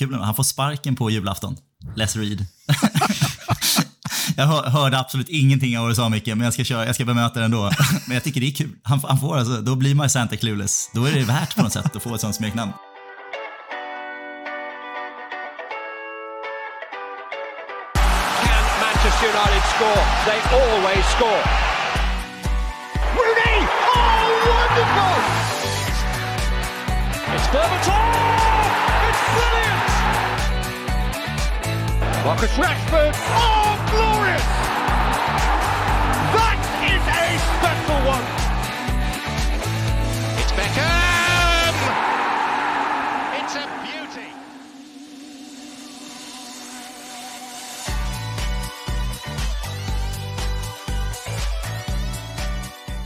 kul. Han får sparken på julafton. Les Reed. jag hörde absolut ingenting av vad du sa Micke, men jag ska, köra, jag ska bemöta det ändå. Men jag tycker det är kul. Han, han får alltså, då blir man Santa Clueless. Då är det värt på något sätt att få ett sånt smeknamn. Can Manchester United score? They always score. Rooney! Oh, wonderful! It's Berbatov! It's brilliant! Marcus Rashford! Oh, glorious! That is a special one! It's Beckham!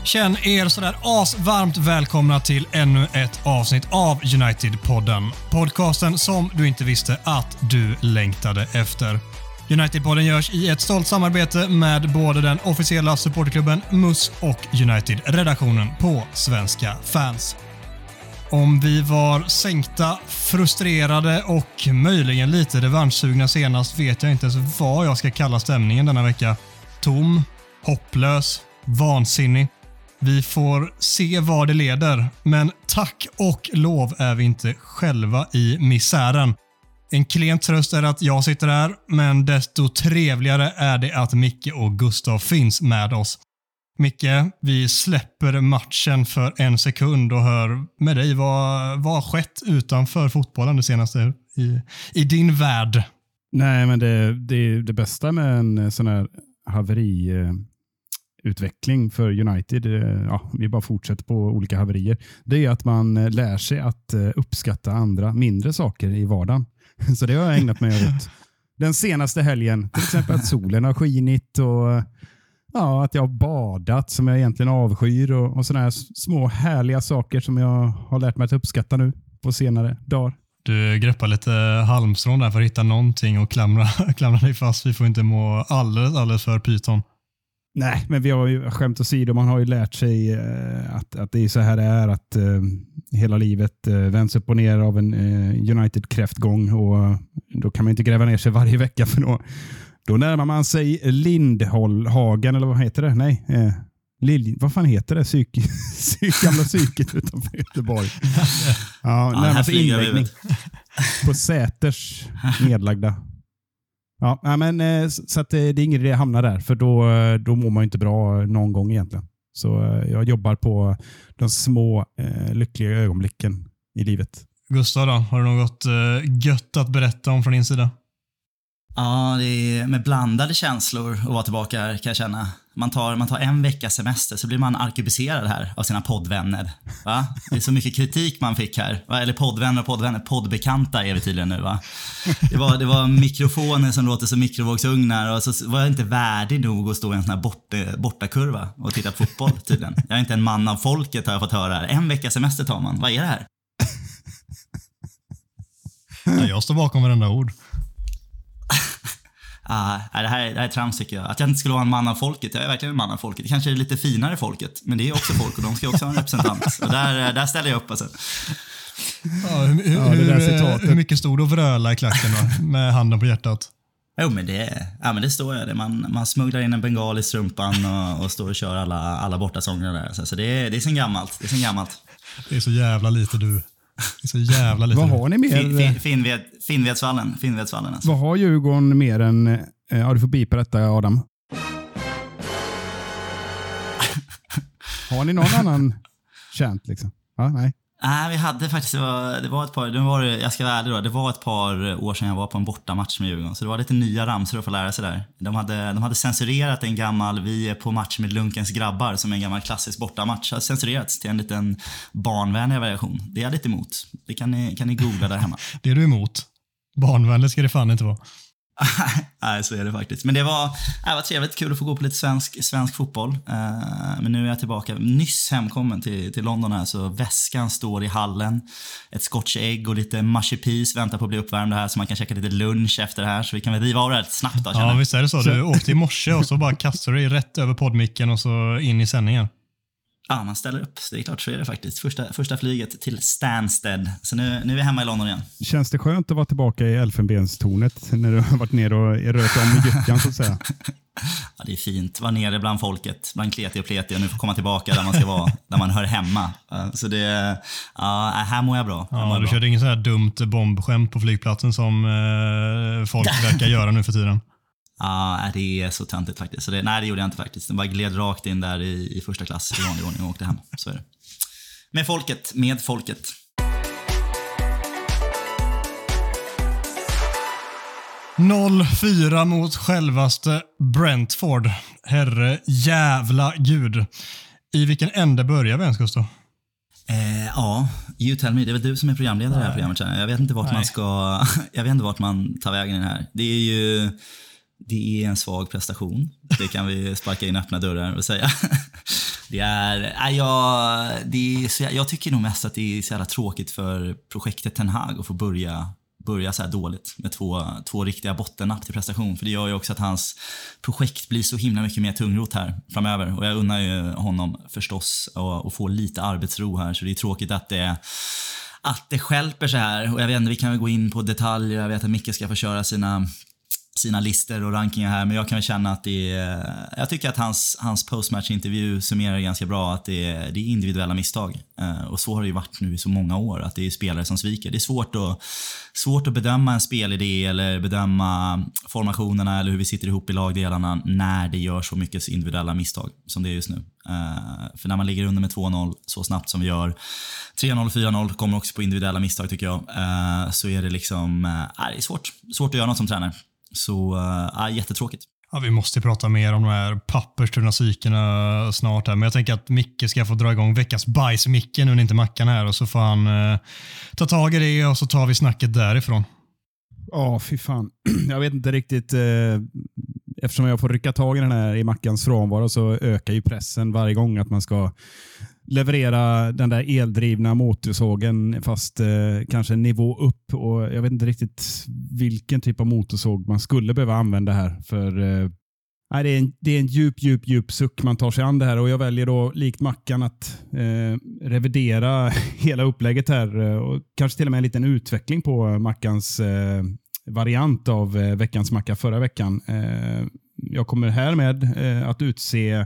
Känn er sådär asvarmt välkomna till ännu ett avsnitt av United-podden. Podcasten som du inte visste att du längtade efter. United-podden görs i ett stolt samarbete med både den officiella supporterklubben MUS och United-redaktionen på Svenska fans. Om vi var sänkta, frustrerade och möjligen lite revanschsugna senast vet jag inte ens vad jag ska kalla stämningen denna vecka. Tom, hopplös, vansinnig. Vi får se var det leder, men tack och lov är vi inte själva i misären. En klen tröst är att jag sitter här, men desto trevligare är det att Micke och Gustav finns med oss. Micke, vi släpper matchen för en sekund och hör med dig vad, vad har skett utanför fotbollen det senaste i, i din värld? Nej, men det, det, det bästa med en sån här haveri eh, utveckling för United, eh, ja, vi bara fortsätter på olika haverier, det är att man eh, lär sig att eh, uppskatta andra mindre saker i vardagen. Så det har jag ägnat mig åt den senaste helgen. Till exempel att solen har skinit och ja, att jag har badat som jag egentligen avskyr och, och sådana här små härliga saker som jag har lärt mig att uppskatta nu på senare dagar. Du greppar lite halmstrån där för att hitta någonting och klamra, klamra dig fast. Vi får inte må alldeles, alldeles för pyton. Nej, men vi har ju skämt åsido, man har ju lärt sig eh, att, att det är så här det är, att eh, hela livet eh, vänds upp och ner av en United-kräftgång och då kan man inte gräva ner sig varje vecka för då, då närmar man sig Lindholhagen, eller vad heter det? Nej, eh, Lilj, vad fan heter det? Psyk, psyk, gamla psyket utanför Göteborg. Ja, Ja, närmar sig inläggning på Säters nedlagda. Ja, men, eh, så att eh, det, är ingen idé att hamna där, för då, eh, då mår man inte bra någon gång egentligen. Så jag jobbar på de små lyckliga ögonblicken i livet. Gustav då, har du något gött att berätta om från din sida? Ja, det är med blandade känslor att vara tillbaka här kan jag känna. Man tar, man tar en veckas semester så blir man arkebuserad här av sina poddvänner. Va? Det är så mycket kritik man fick här. Va? Eller poddvänner och poddvänner. Poddbekanta är vi tydligen nu va. Det var, det var mikrofoner som låter som mikrovågsugnar och så var jag inte värdig nog att stå i en sån här bort, bortakurva och titta på fotboll tydligen. Jag är inte en man av folket har jag fått höra här. En veckas semester tar man. Vad är det här? Ja, jag står bakom varenda ord. Ah, nej, det, här, det här är trams tycker jag. Att jag inte skulle vara en man av folket. Jag är verkligen en man av folket. Det kanske är lite finare folket, men det är också folk och de ska också ha en representant. Och där, där ställer jag upp alltså. Ja, hur, hur, Ja, det där hur, eh, hur mycket stod det och vröla i klacken då, med handen på hjärtat? Jo, men det, ja, men det står jag. Man, man smugglar in en bengal i strumpan och, och står och kör alla, alla bortasånger där. Så, så det, är- det är sen gammalt. Det är sen gammalt. Det är så jävla lite du. Så jävla lite Vad har ni mer? Fin, fin, Finnvedsvallen. Finnvedsvallen alltså. Vad har Djurgården mer än... eh, Ja, du får bipa detta Adam. Har ni någon annan känt liksom? Ja, nej. Nej, vi hade faktiskt, det var, det var ett par, det var jag ska vara ärlig då, det var ett par år sedan jag var på en bortamatch med Djurgården. Så det var lite nya ramsor att få lära sig där. De hade, de hade censurerat en gammal, vi är på match med Lunkens grabbar, som är en gammal klassisk bortamatch. Har censurerats till en liten barnvänlig variation. Det är jag lite emot. Det kan ni, kan ni googla där hemma. Det är du emot. Barnvänlig ska det fan inte vara. Nej, så är det faktiskt. Men det var, det var trevligt, kul att få gå på lite svensk, svensk fotboll. Eh, men nu är jag tillbaka, nyss hemkommen till, till London här, så väskan står i hallen. Ett scotch-ägg och lite peas väntar på att bli uppvärmda här, så man kan käka lite lunch efter det här. Så vi kan väl riva av det här lite snabbt då, Ja, visst är det så. Du åkte i morse och så bara kastade du dig rätt över poddmicken och så in i sändningen. Ja, man ställer upp. Det är klart, så är det faktiskt. Första, första flyget till Stansted. Så nu, nu är vi hemma i London igen. Känns det skönt att vara tillbaka i Elfenbenstornet när du har varit nere och rört om i gyttjan så att säga? Ja, det är fint. Vara nere bland folket, bland kleti och pleti och nu få komma tillbaka där man ska vara, där man hör hemma. Så det, ja, här mår jag bra. Mår Ja, du bra. körde ingen så här dumt bombskämt på flygplatsen som eh, folk verkar göra nu för tiden. Ja, nej, det är så töntigt faktiskt. Så det, nej, det gjorde jag inte faktiskt. Den bara gled rakt in där i, i första klass i vanlig ordning och åkte hem. Så är det. Med folket, med folket. Noll fyra mot självaste Brentford. Herre jävla gud. I vilken ände börjar vi ens, Gustav? Eh, ja, you tell me. Det är väl du som är programledare i det här programmet jag. Jag vet inte vart Nej. man ska... Jag vet inte vart man tar vägen i det här. Det är ju... Det är en svag prestation. Det kan vi sparka in öppna dörrar och säga. Det är... Äh, jag, det är så, jag tycker nog mest att det är så jävla tråkigt för projektet Ten Hag att få börja, börja så här dåligt med två, två riktiga bottennapp till prestation. För det gör ju också att hans projekt blir så himla mycket mer tungrot här framöver. Och jag unnar ju honom förstås att, att få lite arbetsro här. Så det är tråkigt att det att det skälper så här. Och jag vet inte, vi kan väl gå in på detaljer. Jag vet att Micke ska få köra sina sina listor och rankingar här, men jag kan känna att det är... Jag tycker att hans, hans postmatch-intervju summerar ganska bra att det är, det är individuella misstag. Eh, och så har det ju varit nu i så många år, att det är spelare som sviker. Det är svårt att, svårt att bedöma en spelidé eller bedöma formationerna eller hur vi sitter ihop i lagdelarna när det gör så mycket individuella misstag som det är just nu. Eh, för när man ligger under med 2-0 så snabbt som vi gör, 3-0, 4-0 kommer också på individuella misstag tycker jag, eh, så är det liksom, Äh, det är svårt. Svårt att göra något som tränare. Så äh, jättetråkigt. Ja, vi måste prata mer om de här papperstunna psykena snart. Här. Men jag tänker att Micke ska få dra igång veckans bajs-Micke nu när inte Mackan är här och så får han eh, ta tag i det och så tar vi snacket därifrån. Ja, fy fan. Jag vet inte riktigt. Eh, eftersom jag får rycka tag i den här i Mackans frånvaro så ökar ju pressen varje gång att man ska leverera den där eldrivna motorsågen fast eh, kanske en nivå upp. Och Jag vet inte riktigt vilken typ av motorsåg man skulle behöva använda här. För eh, det, är en, det är en djup, djup, djup suck man tar sig an det här och jag väljer då likt Mackan att eh, revidera hela upplägget här och kanske till och med en liten utveckling på Mackans eh, variant av eh, veckans macka förra veckan. Eh, jag kommer härmed eh, att utse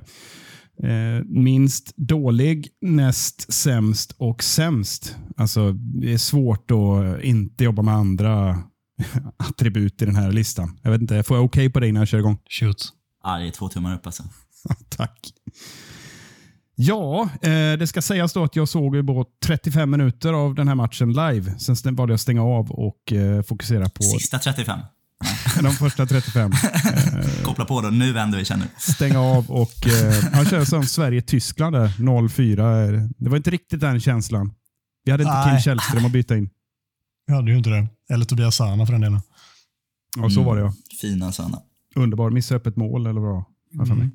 eh, minst dålig, näst sämst och sämst. Alltså, det är svårt att inte jobba med andra attribut i den här listan. Jag vet inte, får jag okej på det innan jag kör igång? Shoot. Ja, det är två tummar upp alltså. Tack. Ja, eh, det ska sägas då att jag såg ju bara 35 minuter av den här matchen live. Sen valde jag att stänga av och eh, fokusera på Sista 35. de första 35. Koppla på då, nu vänder vi känner. Stänga av och eh, han kör som Sverige-Tyskland där, 0-4. Det var inte riktigt den känslan. Vi hade inte Nej. Kim Källström att byta in. Jag hade ju inte det. Eller Tobias Sana för den delen. Ja, så var det ja. Fina Sanna. Underbar. Missa öppet mål eller vad? för mig.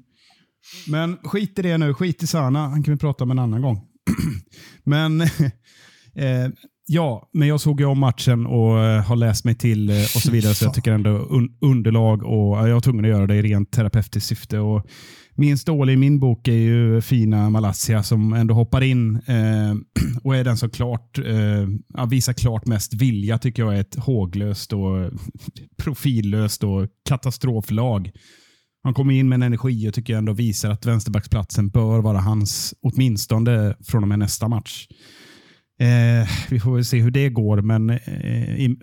Men skit i det nu. Skit i Sana. Han kan vi prata om en annan gång. men eh, ja, men jag såg ju om matchen och eh, har läst mig till eh, och så vidare. Så jag tycker ändå un underlag och ja, jag var tvungen att göra det i rent terapeutiskt syfte. Och minst dålig i min bok är ju fina Malaysia som ändå hoppar in eh, och är den som klart eh, visar klart mest vilja tycker jag är ett håglöst och profillöst och katastroflag. Han kommer in med en energi och tycker jag ändå visar att vänsterbacksplatsen bör vara hans, åtminstone från och med nästa match. Eh, vi får väl se hur det går, men eh, i,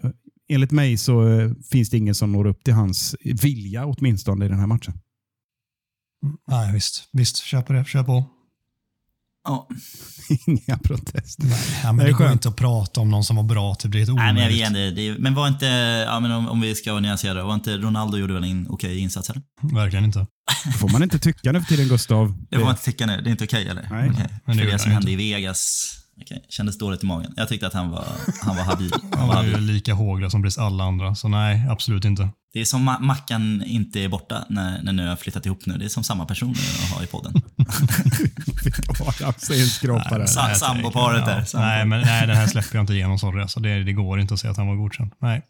enligt mig så eh, finns det ingen som når upp till hans vilja åtminstone i den här matchen. Nej, visst. Visst, kör på det. Kör på. Ja. Inga protester. Nej, men Det det, går inte att prata om någon som var bra. Typ. Det är helt Nej, men jag vet inte. Det är, men var inte, ja, men om, om vi ska vara nyanserade, var inte Ronaldo gjorde väl en okej insats eller? Verkligen inte. Det får man inte tycka nu för tiden, Gustav. Det får man inte tycka nu. Det är inte okej eller? Nej. Okej. Men det För gjorde det som hände i Vegas, okej, kändes dåligt i magen. Jag tyckte att han var, han var habil. Han var ju habil. lika håglös som precis alla andra. Så nej, absolut inte. Det är som Ma- Mackan inte är borta när, när nu har flyttat ihop nu. Det är som samma person att ha i podden. Skrapare. Sa- samboparet där, Ja. Nej, men nej, den här släpper jag inte igenom. Sorry. Alltså, det, det går inte att säga att han var godkänd. Nej.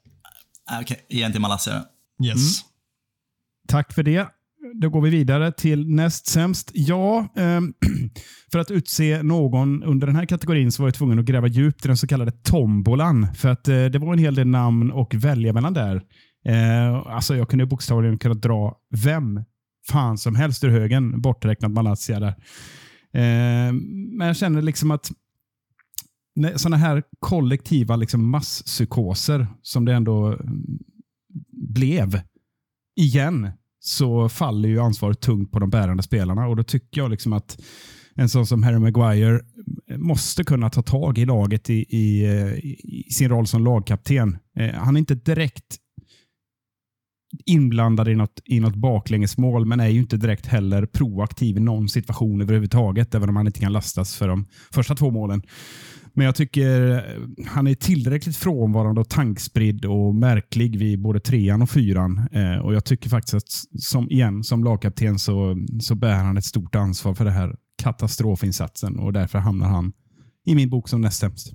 Okej, igen till Malaysia då. Yes. Tack för det då går vi vidare till näst sämst. Ja, ehm, för att utse någon under den här kategorin så var jag tvungen att gräva djupt i den så kallade tombolan. För att eh, det var en hel del namn att välja mellan där. Eh, alltså jag kunde bokstavligen kunna dra vem fan som helst ur högen, borträknat Malaysia där. Ehm, men jag känner liksom att sådana här kollektiva liksom masspsykoser som det ändå mm, blev igen så faller ju ansvaret tungt på de bärande spelarna och då tycker jag liksom att en sån som Harry Maguire måste kunna ta tag i laget i, i, eh, i sin roll som lagkapten. Eh, han är inte direkt inblandad i något, i något baklängesmål, men är ju inte direkt heller proaktiv i någon situation överhuvudtaget, även om han inte kan lastas för de första två målen. Men jag tycker eh, han är tillräckligt frånvarande och tankspridd och märklig vid både trean och fyran. Eh, och Jag tycker faktiskt att som, igen, som lagkapten så, så bär han ett stort ansvar för den här katastrofinsatsen och därför hamnar han i min bok som näst sämst.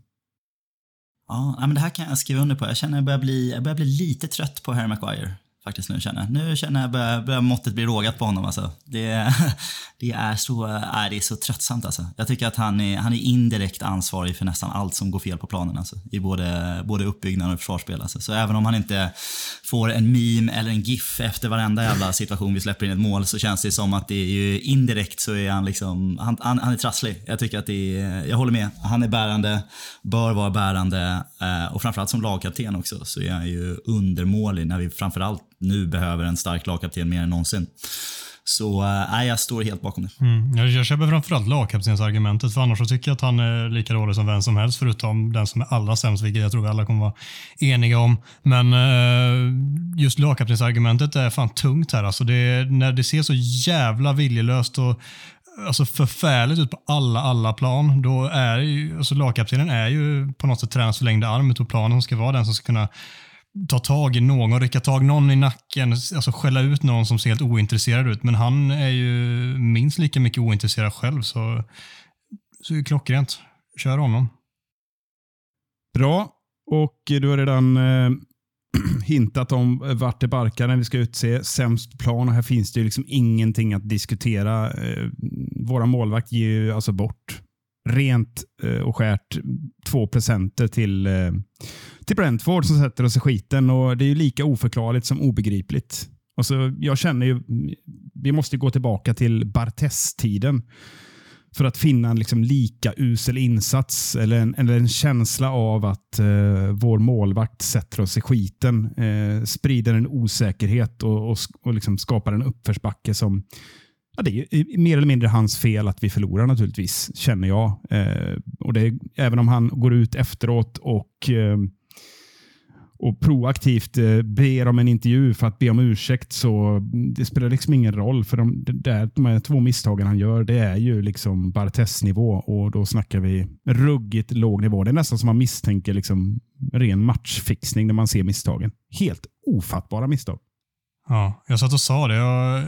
Ja, men det här kan jag skriva under på. Jag känner att jag börjar bli, jag börjar bli lite trött på Harry Maguire faktiskt nu känner jag. Nu känner jag börjar, börjar måttet bli rågat på honom alltså. Det, det, är så, äh, det är så tröttsamt alltså. Jag tycker att han är, han är indirekt ansvarig för nästan allt som går fel på planen alltså. I både, både uppbyggnad och försvarsspel alltså. Så även om han inte får en meme eller en GIF efter varenda jävla situation vi släpper in ett mål så känns det som att det är ju indirekt så är han liksom, han, han, han är trasslig. Jag tycker att det är, jag håller med. Han är bärande, bör vara bärande eh, och framförallt som lagkapten också så är han ju undermålig när vi framförallt nu behöver en stark lagkapten mer än någonsin. Så äh, jag står helt bakom det. Mm. Jag, jag köper framförallt lagkaptensargumentet, för annars så tycker jag att han är lika dålig som vem som helst, förutom den som är allra sämst, vilket jag tror vi alla kommer vara eniga om. Men äh, just lagkaptensargumentet är fan tungt här. Alltså det, när det ser så jävla viljelöst och alltså förfärligt ut på alla, alla plan, då är ju, alltså lagkaptenen är ju på något sätt tränarens förlängda arm utav planen som ska vara den som ska kunna ta tag i någon, rycka tag någon i nacken, alltså skälla ut någon som ser helt ointresserad ut. Men han är ju minst lika mycket ointresserad själv, så, så är det klockrent. Kör honom. Bra, och du har redan eh, hintat om vart det barkar när vi ska utse sämst plan och här finns det ju liksom ingenting att diskutera. Eh, våra målvakt ger ju alltså bort rent eh, och skärt två presenter till, eh, till Brentford som sätter oss i skiten. Och Det är ju lika oförklarligt som obegripligt. Alltså, jag känner ju, vi måste gå tillbaka till Bartes-tiden för att finna en liksom lika usel insats eller en, eller en känsla av att eh, vår målvakt sätter oss i skiten. Eh, sprider en osäkerhet och, och, och liksom skapar en uppförsbacke som Ja, det är eh, mer eller mindre hans fel att vi förlorar naturligtvis, känner jag. Eh, och det även om han går ut efteråt och, eh, och proaktivt eh, ber om en intervju för att be om ursäkt så det spelar liksom ingen roll. För de, det, de här två misstagen han gör, det är ju liksom Bartes-nivå och då snackar vi ruggigt låg nivå. Det är nästan som man misstänker liksom ren matchfixning när man ser misstagen. Helt ofattbara misstag. Ja, jag satt och sa det. Jag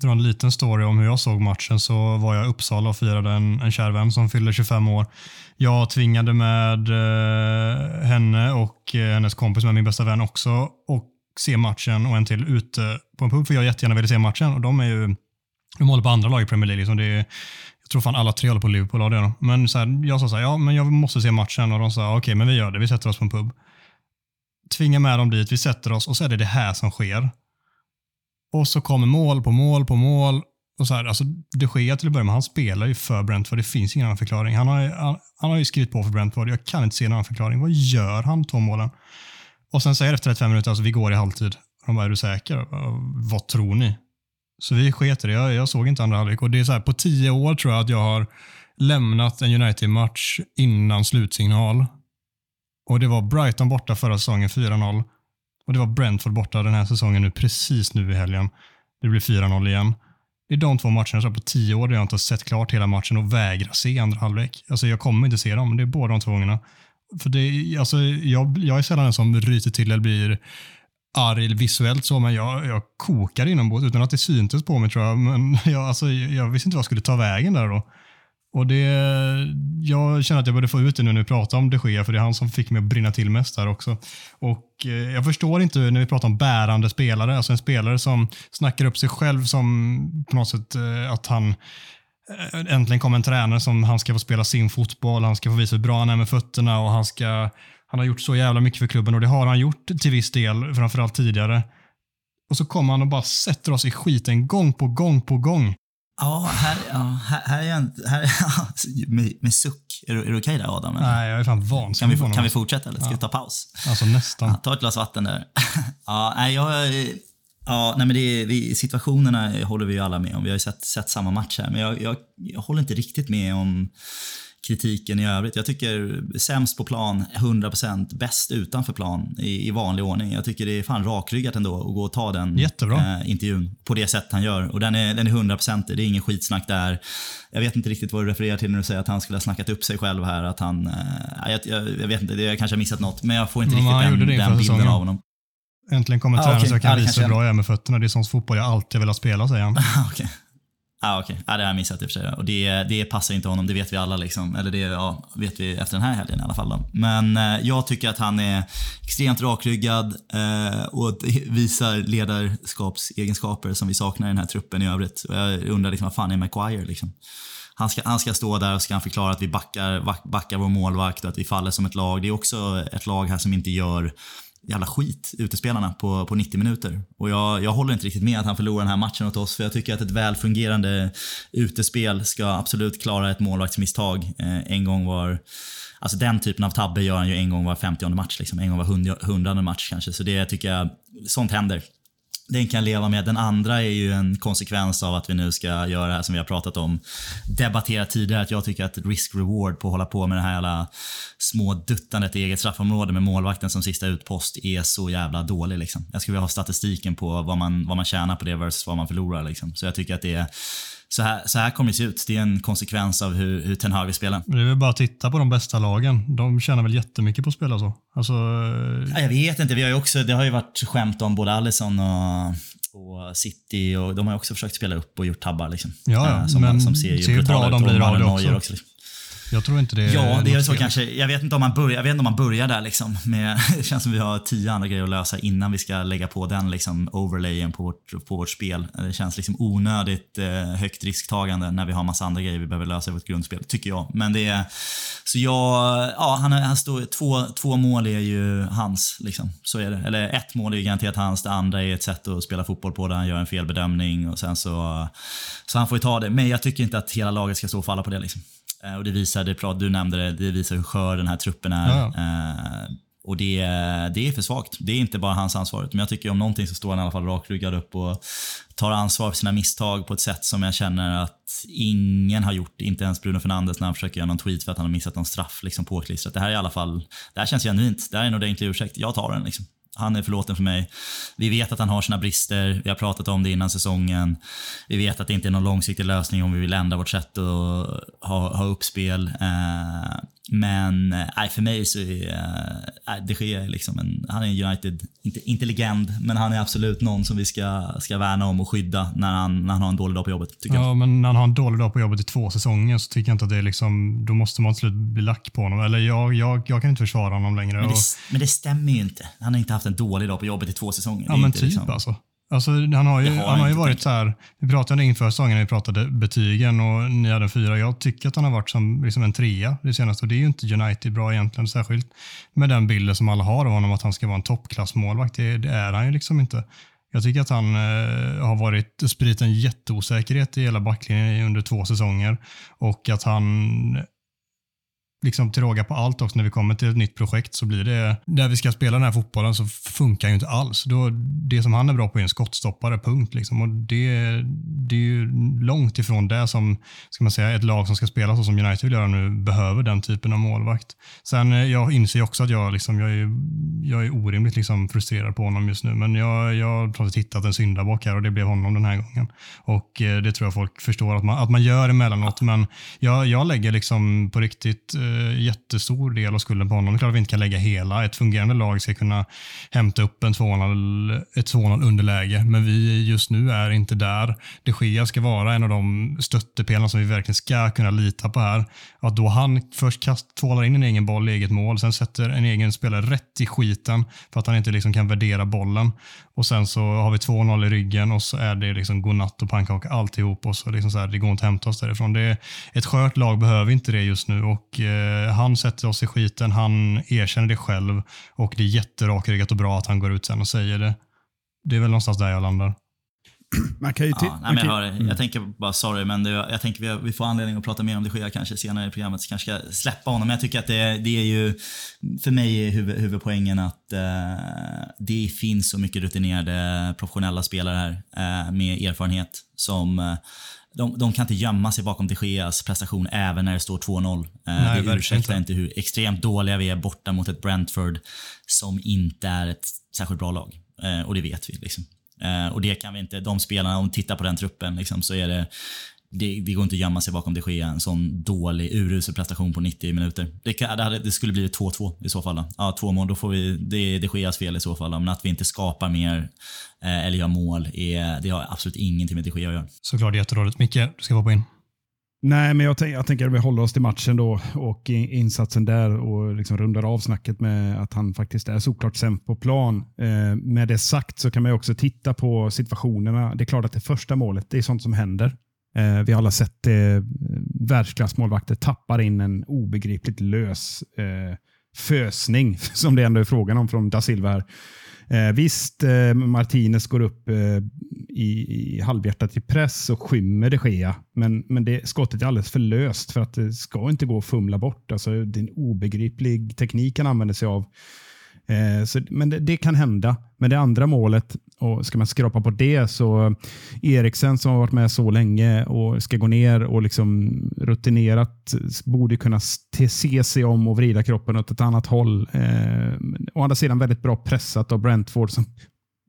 drar en liten story om hur jag såg matchen. Så var jag i Uppsala och firade en, en kär vän som fyllde 25 år. Jag tvingade med eh, henne och eh, hennes kompis, med min bästa vän också, och se matchen och en till ute på en pub, för jag jättegärna ville se matchen. Och de är ju de håller på andra lag i Premier League. Liksom det är, jag tror fan alla tre håller på Liverpool. Det men så här, jag sa så här, ja men jag måste se matchen och de sa okej, okay, men vi gör det. Vi sätter oss på en pub tvingar med dem dit, vi sätter oss och så är det det här som sker. Och så kommer mål på mål på mål. Och så här, alltså, de Gea till att börja med, han spelar ju för Brentford. Det finns ingen annan förklaring. Han har, han, han har ju skrivit på för Brentford. Jag kan inte se någon annan förklaring. Vad gör han, två målen? Och sen säger efter 35 minuter, alltså vi går i halvtid. De bara, är du säker? Vad tror ni? Så vi sket i det. Jag, jag såg inte andra halvlek. Och det är så här, på tio år tror jag att jag har lämnat en United-match innan slutsignal. Och det var Brighton borta förra säsongen, 4-0. Och det var Brentford borta den här säsongen nu, precis nu i helgen. Det blir 4-0 igen. Det är de två matcherna så på tio år där jag inte har sett klart hela matchen och vägrar se andra halvlek. Alltså jag kommer inte se dem, men det är båda de två gångerna. För det, alltså, jag, jag är sällan den som ryter till eller blir arg visuellt så, men jag, jag kokar inombords utan att det syntes på mig tror jag. Men jag, alltså, jag visste inte vad jag skulle ta vägen där då. Och det, jag känner att jag borde få ut det nu när vi pratar om de Gea, för det är han som fick mig att brinna till mest här också. Och eh, jag förstår inte när vi pratar om bärande spelare, alltså en spelare som snackar upp sig själv som på något sätt eh, att han eh, äntligen kommer en tränare som han ska få spela sin fotboll, han ska få visa hur bra han är med fötterna och han ska han har gjort så jävla mycket för klubben och det har han gjort till viss del, framförallt tidigare. Och så kommer han och bara sätter oss i skiten gång på gång på gång. Ja, här, ja, här, här är jag inte... Här, med, med suck. Är du, är du okej där Adam? eller? Nej, jag är fan Kan vansinnig vi, på honom. kan vi fortsätta eller ska vi ta paus? Alltså nästan. Ja, ta ett glas vatten där. ja, nej, jag, ja, nej, men det, vi, situationerna håller vi ju alla med om. Vi har ju sett, sett samma match här. Men jag, jag, jag håller inte riktigt med om kritiken i övrigt. Jag tycker sämst på plan, 100% bäst utanför plan i, i vanlig ordning. Jag tycker det är fan rakryggat ändå att gå och ta den eh, intervjun på det sätt han gör. Och den är, den är 100%, det är ingen skitsnack där. Jag vet inte riktigt vad du refererar till när du säger att han skulle ha snackat upp sig själv här. Att han, eh, jag, jag, vet inte, jag kanske har missat något. Men jag får inte Men han riktigt den, den bilden av honom. Äntligen kommer Ah, tränare okej. så jag kan det visa hur bra jag är med fötterna. Det är sån fotboll jag alltid velat spela, säger han. Ah, Okej. Ah, okej. Ah, det har jag missat i och för sig. Och det, det passar inte honom, det vet vi alla. Liksom. Eller det ja, vet vi efter den här helgen i alla fall. Då. Men eh, jag tycker att han är extremt rakryggad eh, och visar ledarskapsegenskaper som vi saknar i den här truppen i övrigt. Och jag undrar liksom, vad fan är Maguire liksom? Han ska, han ska stå där och ska han förklara att vi backar, backar vår målvakt och att vi faller som ett lag. Det är också ett lag här som inte gör jävla skit, utespelarna, på, på 90 minuter. Och jag, jag håller inte riktigt med att han förlorar den här matchen åt oss, för jag tycker att ett välfungerande utespel ska absolut klara ett målvaktsmisstag eh, en gång var... Alltså den typen av tabbe gör han ju en gång var 50 match, liksom. en gång var 100-match kanske. Så det tycker jag, sånt händer. Den kan jag leva med. Den andra är ju en konsekvens av att vi nu ska göra det här som vi har pratat om, debatterat tidigare. Att jag tycker att risk-reward på att hålla på med det här jävla små duttandet i eget straffområde med målvakten som sista utpost är så jävla dålig. Liksom. Jag skulle vilja ha statistiken på vad man, vad man tjänar på det versus vad man förlorar. Liksom. Så jag tycker att det är så här, så här kommer det se ut. Det är en konsekvens av hur, hur Ten Hag vill spela. Men Det är väl bara att titta på de bästa lagen. De tjänar väl jättemycket på att spela så. Alltså, Ja, Jag vet inte. Vi har också, det har ju varit skämt om både Alisson och, och City och de har ju också försökt spela upp och gjort tabbar. Liksom. Ja, Eh, som, men som ser ju ser hur bra de blir av det Neuer också. liksom. Jag tror inte det Ja, det är så fel. kanske. Jag vet inte om man börjar, jag vet inte om man börjar där liksom. Med, det känns som vi har tio andra grejer att lösa innan vi ska lägga på den liksom, overlayen på vårt, på vårt spel. Det känns liksom onödigt eh, högt risktagande när vi har massa andra grejer vi behöver lösa i vårt grundspel, tycker jag. Men det är... Så jag... Ja, han, han står, två, två mål är ju hans, liksom. Så är det. Eller ett mål är ju garanterat hans, det andra är ett sätt att spela fotboll på där han gör en felbedömning och sen så... Så han får ju ta det. Men jag tycker inte att hela laget ska stå och falla på det liksom. Eh, Och det visar, det prat, du nämnde det, det visar hur skör den här truppen är. Ja, Eh, och det, det är för svagt. Det är inte bara hans ansvar. Men jag tycker om någonting så står han i alla fall rakryggad upp och tar ansvar för sina misstag på ett sätt som jag känner att ingen har gjort. Inte ens Bruno Fernandes när han försöker göra någon tweet för att han har missat någon straff liksom påklistrat. Det här är i alla fall, det här känns genuint. Det här är en ordentlig ursäkt. Jag tar den liksom. Han är förlåten för mig. Vi vet att han har sina brister. Vi har pratat om det innan säsongen. Vi vet att det inte är någon långsiktig lösning om vi vill ändra vårt sätt att ha, ha uppspel. Eh, men eh, nej, för mig så är eh, de Gea liksom en, han är en United, inte, inte legend, men han är absolut någon som vi ska, ska värna om och skydda när han, när han har en dålig dag på jobbet. Tycker jag. Ja, men när han har en dålig dag på jobbet i två säsonger så tycker jag inte att det är liksom, då måste man till slut bli lack på honom. Eller jag, jag, jag kan inte försvara honom längre. Men, Och, det, men det stämmer ju inte. Han har inte haft en dålig dag på jobbet i två säsonger. Ja, men typ liksom- alltså. Alltså, han har ju, har han har ju varit så här, vi pratade inför säsongen när vi pratade betygen och ni hade en fyra. Jag tycker att han har varit som liksom en trea det senaste och det är ju inte United bra egentligen, särskilt med den bilden som alla har av honom att han ska vara en toppklassmålvakt. Det, det är han ju liksom inte. Jag tycker att han eh, har varit spridit en jätteosäkerhet i hela backlinjen under två säsonger och att han liksom till råga på allt också när vi kommer till ett nytt projekt så blir det, där vi ska spela den här fotbollen så funkar ju inte alls. Då, det som han är bra på är en skottstoppare, punkt. Liksom. Och det, det är ju långt ifrån det som, ska man säga, ett lag som ska spela så som United vill göra nu behöver den typen av målvakt. Sen eh, jag inser också att jag, liksom, jag, är, jag är orimligt liksom, frustrerad på honom just nu, men jag, jag har hittat en syndabock här och det blev honom den här gången. Och eh, det tror jag folk förstår att man, att man gör emellanåt, men jag, jag lägger liksom på riktigt eh, jättestor del av skulden på honom. Det är klart att vi inte kan lägga hela. Ett fungerande lag ska kunna hämta upp en 2-0, ett 2-0 underläge, men vi just nu är inte där. De Gea ska vara en av de stöttepelarna som vi verkligen ska kunna lita på här. Att då han först kast, tvålar in en egen boll i eget mål, sen sätter en egen spelare rätt i skiten för att han inte liksom kan värdera bollen. Och sen så har vi 2-0 i ryggen och så är det liksom godnatt och pannkaka alltihop och så liksom så här, det går inte att hämta oss därifrån. Det ett skört lag behöver inte det just nu och eh, han sätter oss i skiten, han erkänner det själv och det är jätterakryggat och bra att han går ut sen och säger det. Det är väl någonstans där jag landar. Man kan ju Ja, nej, men jag, hör, det. jag tänker bara, sorry, men det, jag tänker vi, vi får anledning att prata mer om det sker kanske senare i programmet, så kanske ska släppa honom. Men jag tycker att det, det är ju, för mig är huvud, huvudpoängen att eh, det finns så mycket rutinerade professionella spelare här eh, med erfarenhet som eh, de, de kan inte gömma sig bakom de Geas prestation även när det står 2-0. Eh, Nej, det ursäktar inte. inte hur extremt dåliga vi är borta mot ett Brentford som inte är ett särskilt bra lag. Eh, och det vet vi. Liksom. Eh, och det kan vi inte, de spelarna, om vi tittar på den truppen, liksom, så är det, det, det går inte att gömma sig bakom de Gea, en sån dålig, urusel prestation på 90 minuter. Det, kan, det, hade, det skulle blivit 2-2 i så fall. Då. Ja, två mål, då får vi, det är de Geas fel i så fall. Då. Men att vi inte skapar mer eh, eller gör mål, är, det har absolut ingenting med de Gea att göra. Såklart jättedåligt. Micke, du ska hoppa in. Nej, men jag, tänk, jag tänker att vi håller oss till matchen då och insatsen där och liksom rundar av snacket med att han faktiskt är såklart sämst på plan. Eh, med det sagt så kan man ju också titta på situationerna. Det är klart att det första målet, det är sånt som händer. Eh, vi har alla sett eh, världsklassmålvakter tappar in en obegripligt lös eh, fösning, som det ändå är frågan om från da Silva här. Eh, visst, eh, Martinez går upp eh, i, i halvhjärtat i press och skymmer de Gea, men, men det, skottet är alldeles för löst för att det ska inte gå att fumla bort. Alltså, det är en obegriplig teknik han använder sig av. Eh, så, men det, det kan hända. Men det andra målet, och ska man skrapa på det så Eriksen som har varit med så länge och ska gå ner och liksom rutinerat borde kunna se sig om och vrida kroppen åt ett annat håll. Eh, å andra sidan väldigt bra pressat av Brentford som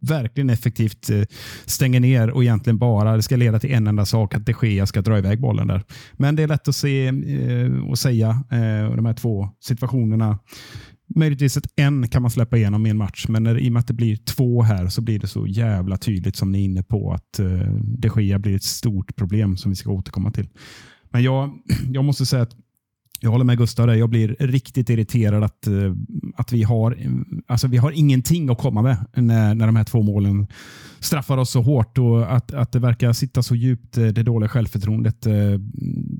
verkligen effektivt eh, stänger ner och egentligen bara det ska leda till en enda sak, att de Gea ska dra iväg bollen där. Men det är lätt att se eh, och säga, eh, de här två situationerna. Möjligtvis ett en kan man släppa igenom i en match, men när, i och med att det blir två här så blir det så jävla tydligt som ni är inne på att eh, de Gea blir ett stort problem som vi ska återkomma till. Men jag, jag måste säga att jag håller med Gustav där. Jag blir riktigt irriterad att, eh, att vi, har, alltså vi har ingenting att komma med när, när de här två målen straffar oss så hårt och att, att det verkar sitta så djupt, eh, det dåliga självförtroendet. Eh,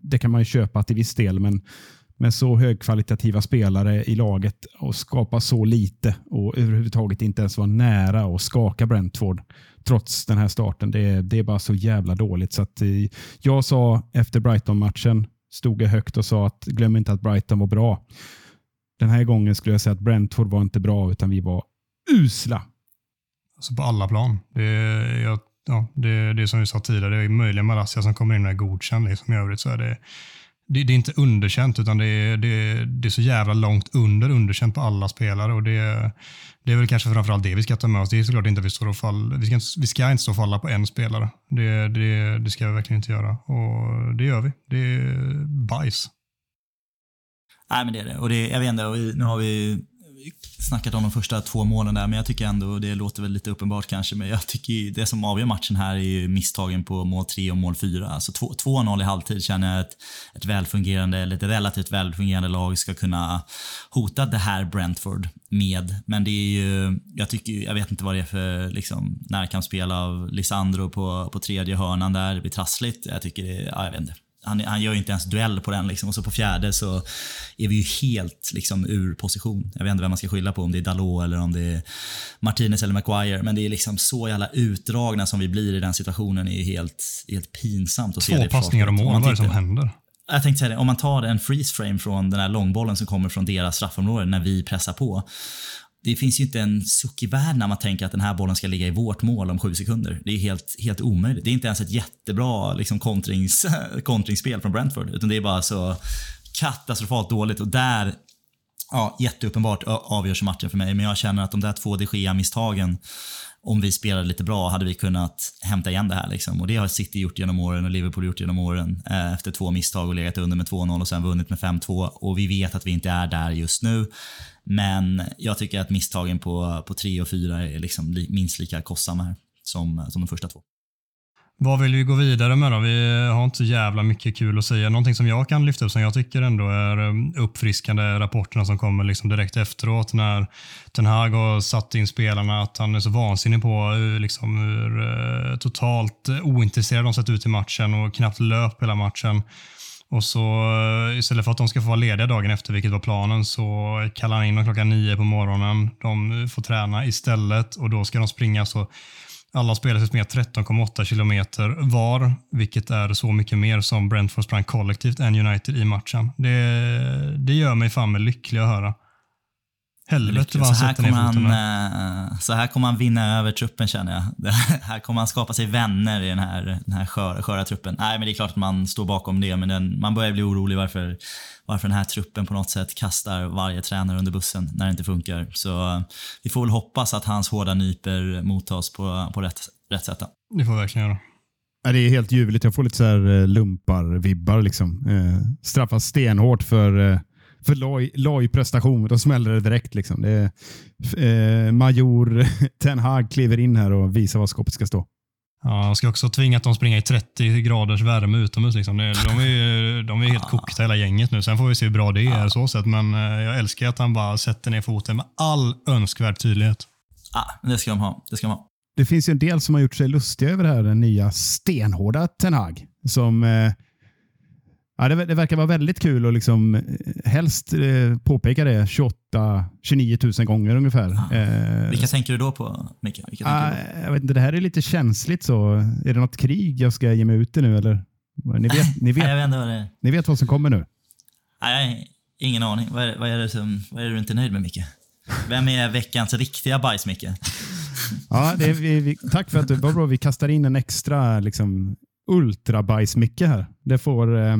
det kan man ju köpa till viss del, men med så högkvalitativa spelare i laget och skapa så lite och överhuvudtaget inte ens vara nära och skaka Brentford trots den här starten. Det, är- det är bara så jävla dåligt. Så att, eh, jag sa efter Brighton-matchen, stod jag högt och sa att glöm inte att Brighton var bra. Den här gången skulle jag säga att Brentford var inte bra, utan vi var usla. Alltså på alla plan. Det, är- jag, ja, det, det är som vi sa tidigare, det är möjligen Malaysia som kommer in med godkänd. Liksom. I övrigt så är det, det, det är inte underkänt, utan det är, det, det är så jävla långt under underkänt på alla spelare. Och det, det är väl kanske framförallt det vi ska ta med oss. Det är såklart inte att vi, står och fall, vi, ska, inte- vi ska inte stå och falla på en spelare. Det, det, det ska vi verkligen inte göra. Och det gör vi. Det är bajs. Nej, men det är det. Och det, jag vet inte, och nu har vi snackat om de första två målen där, men jag tycker ändå, det låter väl lite uppenbart kanske, men jag tycker ju det som avgör matchen här är ju misstagen på mål 3 och mål 4. Alltså 2-0 i halvtid känner jag att ett välfungerande, eller ett relativt välfungerande lag ska kunna hota det här Brentford med. Men det är ju, jag tycker jag vet inte vad det är för liksom, närkampsspel av Lisandro på, på tredje hörnan där. Det blir trassligt. Jag tycker det, ja, jag vet inte. Han, han gör ju inte ens duell på den liksom. och så på fjärde så är vi ju helt liksom ur position. Jag vet inte vem man ska skylla på, om det är Dalot eller om det är Martinez eller Maguire. Men det är liksom så jävla utdragna som vi blir i den situationen. Det är helt, helt pinsamt att se Två passningar. Om mål, man vad är det som händer? jag tänkte säga det, om man tar en freeze frame från den här långbollen som kommer från deras straffområde när vi pressar på. Det finns ju inte en suck i världen när man tänker att den här bollen ska ligga i vårt mål om sju sekunder. Det är helt, helt omöjligt. Det är inte ens ett jättebra liksom, kontrings, kontringsspel från Brentford, utan det är bara så katastrofalt dåligt. Och där ja, jätteuppenbart avgörs matchen för mig. Men jag känner att de där två de Gea-misstagen, om vi spelade lite bra, hade vi kunnat hämta igen det här. Liksom. Och det har City gjort genom åren och Liverpool gjort genom åren. Eh, efter två misstag och legat under med 2-0 och sen vunnit med 5-2. Och vi vet att vi inte är där just nu. Men jag tycker att misstagen på, på 3 och 4 är liksom li, minst lika kostsamma här som, som de första två. Vad vill vi gå vidare med då? Vi har inte så jävla mycket kul att säga. Någonting som jag kan lyfta upp som jag tycker ändå är eh, uppfriskande rapporterna som kommer liksom direkt efteråt när Ten Hag har satt in spelarna att han är så vansinnig på hur, liksom, hur eh, totalt ointresserad de sett ut i matchen och knappt löp hela matchen. Och så istället för att de ska få vara lediga dagen efter, vilket var planen, så kallar han in dem klockan nio på morgonen. De får träna istället och då ska de springa så alla spelare sprang 13,8 kilometer var, vilket är så mycket mer som Brentford sprang kollektivt än United i matchen. Det, det gör mig fan med lycklig att höra. Helvete vad han så, här sätter ner kommer foten han, eh, så här kommer han vinna över truppen känner jag. Det här kommer han skapa sig vänner i den här, den här sköra, sköra truppen. Nej, men det är klart att man står bakom det, men den, man börjar bli orolig varför, varför den här truppen på något sätt kastar varje tränare under bussen när det inte funkar. Så eh, vi får väl hoppas att hans hårda nyper mottas på, på rätt, rätt sätt. Det får vi verkligen göra. Det är helt ljuvligt. Jag får lite så här eh, lumpar-vibbar. Liksom. Eh, straffas stenhårt för, eh, för loj, loj prestation. Då smäller det direkt. Liksom. Det är, eh, major Ten Hag kliver in här och visar var skåpet ska stå. Ja, han ska också tvinga att de springer i 30 graders värme utomhus. Liksom. De är, ju- de är helt kokta hela gänget nu. Sen får vi se hur bra det är så sett. Men eh, jag älskar att han bara sätter ner foten med all önskvärd tydlighet. Ah, det ska de ha. Det ska de ha. Det finns ju en del som har gjort sig lustiga över det här den nya stenhårda Ten Hag. Som, eh, ja, det, det verkar vara väldigt kul att liksom, eh, helst eh, påpeka det 28, 29 000 gånger ungefär. Eh, Vilka tänker du då på, Micke? Vilka ah, jag vet inte, det här är lite känsligt. så. Är det något krig jag ska ge mig ut i nu? Eller? Ni, vet, ni, Nej, vet, vet inte vad ni vet vad som kommer nu. Nej, ingen aning. Vad är, vad, är det som, vad är det du inte är nöjd med, Micke? Vem är veckans riktiga bajs, Micke? Ja, det är, vi, vi, tack för att du var bra. Vi kastar in en extra liksom, ultrabajs-Micke här. Det får... Eh,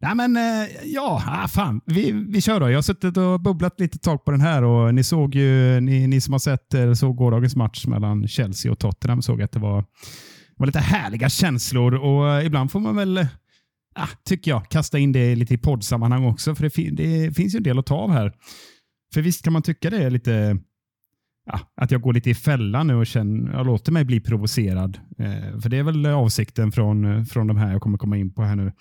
nej men, eh, ja, ah, fan. Vi, vi kör då. Jag har suttit och bubblat lite tag på den här och ni såg ju, ni, ni som har sett såg gårdagens match mellan Chelsea och Tottenham såg att det var, var lite härliga känslor och eh, ibland får man väl, eh, ah, tycker jag, kasta in det lite i poddsammanhang också för det, fin- det finns ju en del att ta av här. För visst kan man tycka det är lite ja, att jag går lite i fällan nu och känner, jag låter mig bli provocerad. Eh, för det är väl avsikten från, från de här jag kommer komma in på här nu.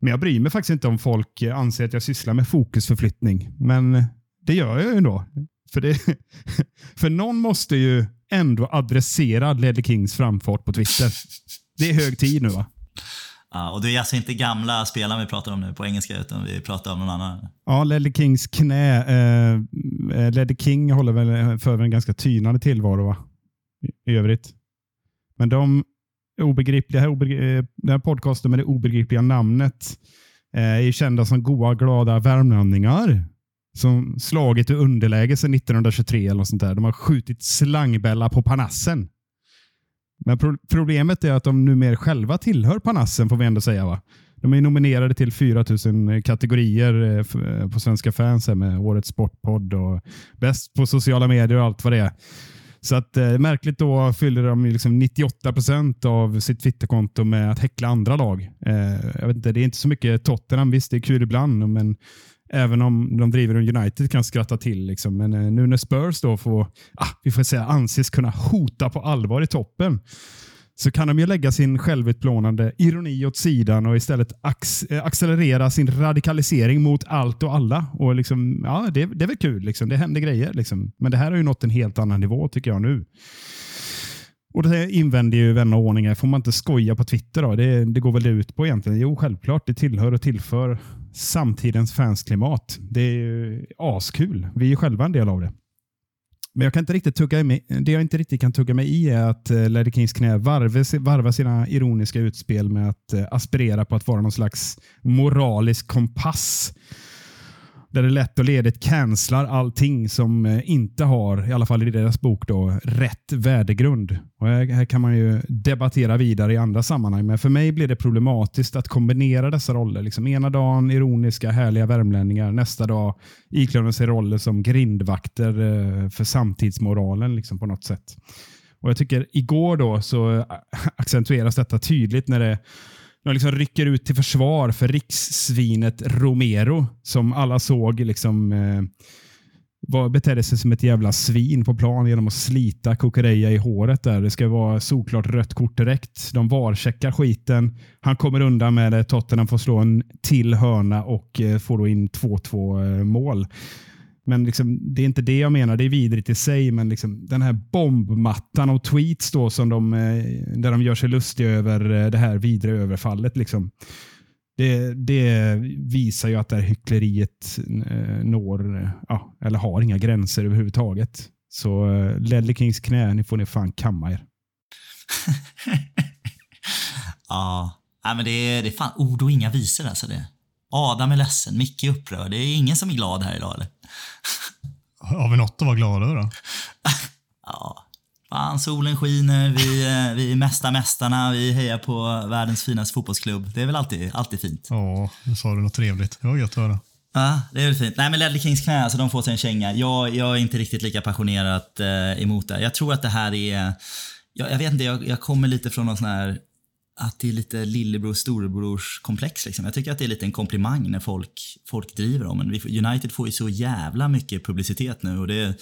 Men jag bryr mig faktiskt inte om folk anser att jag sysslar med fokusförflyttning. Men det gör jag ju ändå. För, det, för någon måste ju ändå adressera Ledley Kings framfart på Twitter. Det är hög tid nu va? Ja, och det är alltså inte gamla spelare vi pratar om nu på engelska, utan vi pratar om någon annan. Ja, Ledley Kings knä. Eh, eh, Ledley King håller väl för en ganska tynande tillvaro va? I, i övrigt. Men de obegripliga, eh, den här podcasten med det obegripliga namnet eh, är kända som goa, glada värmlänningar som slagit i underläge sedan 1923 eller något sånt där. De har skjutit slangbälla på Panassen. Men pro problemet är att de numera själva tillhör Panassen får vi ändå säga. va? De är nominerade till 4000 eh, kategorier på Svenska fans med Årets Sportpodd och Bäst på sociala medier och allt vad det är. Så att eh, märkligt då fyller de liksom 98 procent av sitt Twitterkonto med att häckla andra lag. Eh, jag vet inte, det är inte så mycket Tottenham. Visst, det är kul ibland, men även om de driver en United kan skratta till. Liksom. Men eh, nu när Spurs då får, ah, vi får säga, anses kunna hota på allvar i toppen så kan de ju lägga sin självutplånande ironi åt sidan och istället ax eh, accelerera sin radikalisering mot allt och alla. Och liksom, ja, det, det är väl kul, liksom. det händer grejer. Liksom. Men det här har ju nått en helt annan nivå tycker jag nu. Och det invänder ju vänner och ordningar. Får man inte skoja på Twitter då? Det, det går väl det ut på egentligen? Jo, självklart. Det tillhör och tillför samtidens fansklimat. Det är ju askul. Vi är ju själva en del av det. Men jag kan inte riktigt tugga mig, det jag inte riktigt kan tugga mig i är att uh, Kings knä varvar, varvar sina ironiska utspel med att eh, aspirera på att vara någon slags moralisk kompass där det lätt och ledigt cancelar allting som eh, inte har, i alla fall i deras bok, då, rätt värdegrund. Och här, kan man ju debattera vidare i andra sammanhang, men för mig blir det problematiskt att kombinera dessa roller. Liksom ena dagen ironiska, härliga värmlänningar, nästa dag iklädda sig roller som grindvakter eh, för samtidsmoralen liksom, på något sätt. Och Jag tycker igår då så eh, accentueras detta tydligt när det de liksom rycker ut till försvar för rikssvinet Romero som alla såg liksom, eh, var, betedde sig som ett jävla svin på plan genom att slita Kukureya i håret. där. Det ska vara solklart rött kort direkt. De varcheckar skiten. Han kommer undan med det. Tottenham får slå en till hörna och eh, får då in 2-2 eh, mål. Men liksom, det är inte det jag menar. Det är vidrigt i sig, men liksom, den här bombmattan och tweets då som de, eh, där de gör sig lustiga över eh, det här vidre överfallet. Liksom. Det, det, visar ju att det här hyckleriet eh, når, ja, eller har inga gränser överhuvudtaget. Så Ledley Kings knä, ni får ni fan kamma er. ja, men det är, det är fan ord och inga visor alltså. Det. Adam är ledsen, Micke är upprörd. Det är ingen som är glad här idag eller? Har vi något att vara glada över då? ja, fan solen skiner, vi, eh, vi är mesta mästarna, vi hejar på världens finaste fotbollsklubb. Det är väl alltid, alltid fint. Ja, nu sa du något trevligt. Det var gött att höra. Ja, det är väl fint. Nej men Ledley Kings knä, alltså de får sig en känga. Jag, jag är inte riktigt lika passionerat eh, emot det. Jag tror att det här är jag, jag vet inte, jag, jag kommer lite från någon sån här att det är lite lillebror storebrors komplex. Liksom. Jag tycker att det är lite en komplimang när folk, folk driver om en. United får ju så jävla mycket publicitet nu och det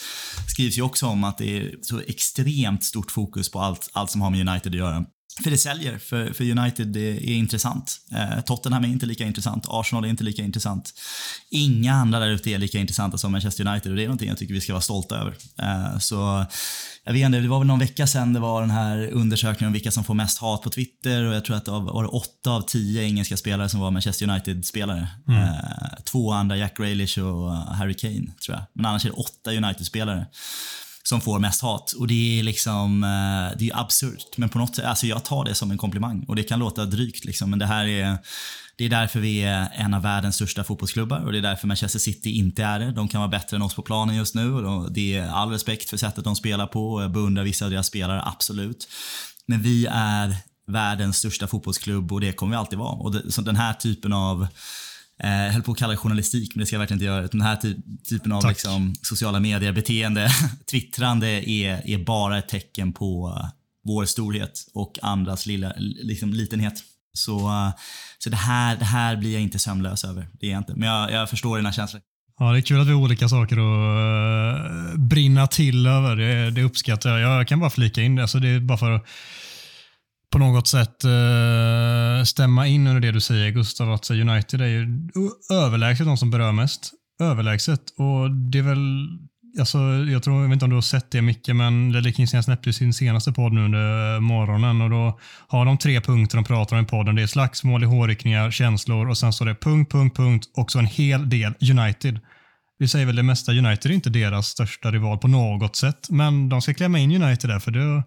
skrivs ju också om att det är så extremt stort fokus på allt, allt som har med United att göra. För det säljer, för, för United det är intressant. Eh, Tottenham är inte lika intressant, Arsenal är inte lika intressant. Inga andra där ute är lika intressanta som Manchester United och det är någonting jag tycker vi ska vara stolta över. Eh, så jag vet inte, det var väl någon vecka sedan det var den här undersökningen om vilka som får mest hat på Twitter och jag tror att det var åtta av tio engelska spelare som var Manchester United-spelare. Mm. Eh, två andra, Jack Grealish och Harry Kane tror jag. Men annars är det åtta United-spelare som får mest hat. Och det är liksom, eh, det är absurt. Men på något sätt, alltså jag tar det som en komplimang. Och det kan låta drygt liksom, men det här är det är därför vi är en av världens största fotbollsklubbar och det är därför Manchester City inte är det. De kan vara bättre än oss på planen just nu och det är all respekt för sättet de spelar på och jag beundrar vissa av deras spelare, absolut. Men vi är världens största fotbollsklubb och det kommer vi alltid vara. Och det, så den här typen av Eh, höll på att kalla det journalistik, men det ska jag verkligen inte göra. Den här ty typen av liksom, sociala medier-beteende, twittrande, är, är bara ett tecken på vår storhet och andras lilla, liksom, litenhet. Så, uh, så det, här, det här blir jag inte sömnlös över. Det är jag inte. Men jag, jag förstår dina känslor. Ja, det är kul att vi har olika saker att uh, brinna till över. Det, det uppskattar jag. Jag kan bara flika in det. Alltså det är bara för att på något sätt uh, stämma in under det du säger Gustav, att United är ju överlägset de som berör mest. Överlägset. Och det är väl Alltså, jag, tror, jag vet inte om du har sett det Micke, men Ledley King släppte sin senaste podd nu under eh, morgonen och då har de tre punkter de pratar om i podden. Det är slagsmål, hårryckningar, känslor och sen står det punkt, punkt, punkt och så en hel del United. Vi säger väl det mesta, United är inte deras största rival på något sätt, men de ska klämma in United där för då,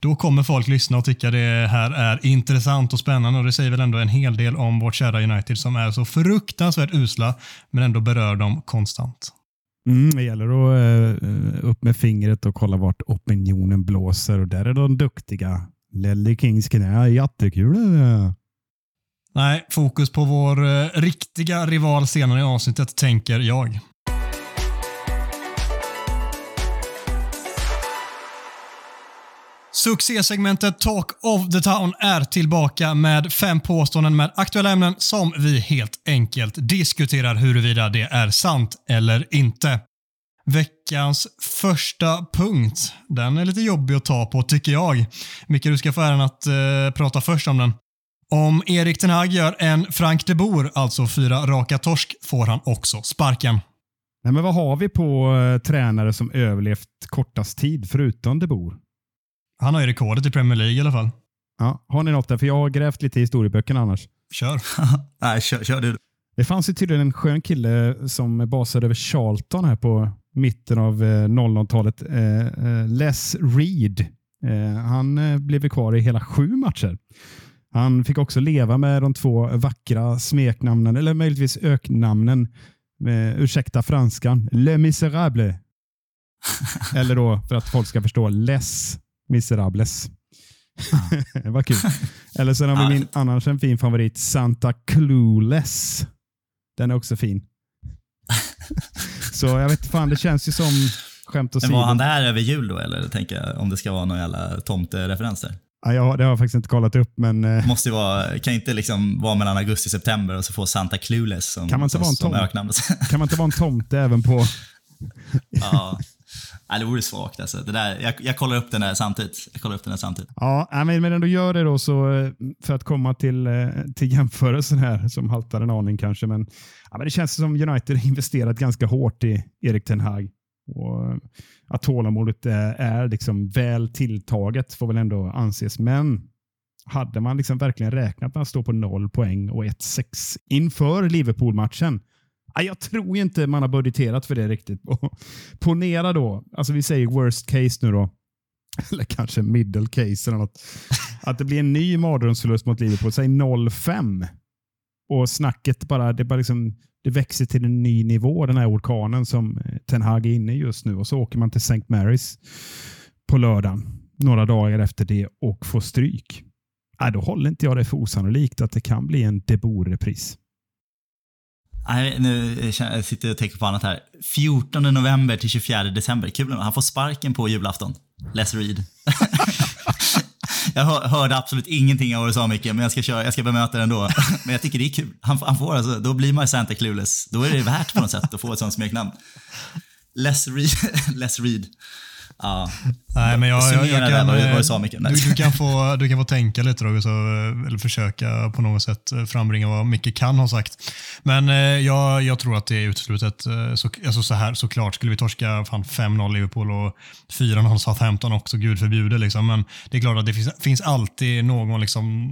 då kommer folk lyssna och tycka det här är intressant och spännande och det säger väl ändå en hel del om vårt kära United som är så fruktansvärt usla men ändå berör dem konstant. Mm, det gäller att uh, upp med fingret och kolla vart opinionen blåser och där är de duktiga. Lelly Kings knä, jättekul. Nej, fokus på vår uh, riktiga rival senare i avsnittet, tänker jag. Succésegmentet Talk of the Town är tillbaka med fem påståenden med aktuella ämnen som vi helt enkelt diskuterar huruvida det är sant eller inte. Veckans första punkt. Den är lite jobbig att ta på tycker jag. Micke, du ska få äran att eh, prata först om den. Om Erik Ten Hag gör en Frank de Boer, alltså fyra raka torsk, får han också sparken. Nej, men vad har vi på eh, tränare som överlevt kortast tid förutom de Boer? Han har ju rekordet i Premier League i alla fall. Ja, har ni något där? För jag har grävt lite i historieböckerna annars. Kör. Nej, kör, kör du. Det fanns ju tydligen en skön kille som basade över Charlton här på mitten av 00-talet. Eh, eh, Les Reed. Eh, han blev kvar i hela sju matcher. Han fick också leva med de två vackra smeknamnen, eller möjligtvis öknamnen ursäkta franskan, Le Miserable. Eller då, för att folk ska förstå, Les Miserables. det var kul. Eller sen har vi Ja. min annars en fin favorit, Santa Clueless. Den är också fin. Så jag vet fan, det känns ju som skämt Men åsido. var han där över jul då eller? Tänker jag, om det ska vara någon jävla tomtereferens där. Ja, jag, det har jag faktiskt inte kollat upp, men eh, Måste vara, kan inte liksom vara mellan augusti och september och så få Santa Clueless som, Kan man inte som, vara en tom? kan man inte vara en tomte även på... ja. Ja, det vore svagt alltså. Det där, jag, jag kollar upp den där samtidigt. Jag kollar upp den där samtidigt. Ja, men medan du gör det då så eh, för att komma till, eh, till jämförelsen här som haltar en aning kanske. Men, ja, men det känns som United har investerat ganska hårt i Erik Ten Hag. Och eh, att tålamodet är, är liksom väl tilltaget får väl ändå anses. Men hade man liksom verkligen räknat med att stå på noll poäng och 1-6 inför Liverpool-matchen? Jag tror inte man har budgeterat för det riktigt. Ponera då, alltså vi säger worst case nu då, eller kanske middle case eller något, att det blir en ny mardrömsförlust mot Liverpool, säg 0-5. Och snacket bara, det bara liksom, det växer till en ny nivå, den här orkanen som eh, Ten Hag är inne i just nu. Och så åker man till St. Marys på lördagen, några dagar efter det, och får stryk. Äh, då håller inte jag det för osannolikt att det kan bli en Deboe-repris. Nej, nu sitter jag och tänker på annat här. 14 november till 24 december. Kul. Han får sparken på julafton. Let's read. jag hör, hörde absolut ingenting av vad du sa Micke, men jag ska, köra, jag ska bemöta det ändå. Men jag tycker det är kul. Han, han får alltså, då blir man Santa Clueless. Då är det värt på något sätt att få ett sånt smeknamn. Less read. Les read. Ja. Nej, men jag, jag, jag kan, vad du- eh, vad sa, Micke. Nej. Du, du, kan få, du kan få tänka lite då, så, eller försöka på något sätt eh, frambringa vad Micke kan ha sagt. Men eh, jag, jag tror att det är uteslutet. Eh, Så, alltså så här, såklart, skulle vi torska fan 5-0 Liverpool och 4-0 Southampton också, gud förbjude. Liksom. Men det är klart att det finns, finns alltid någon, liksom,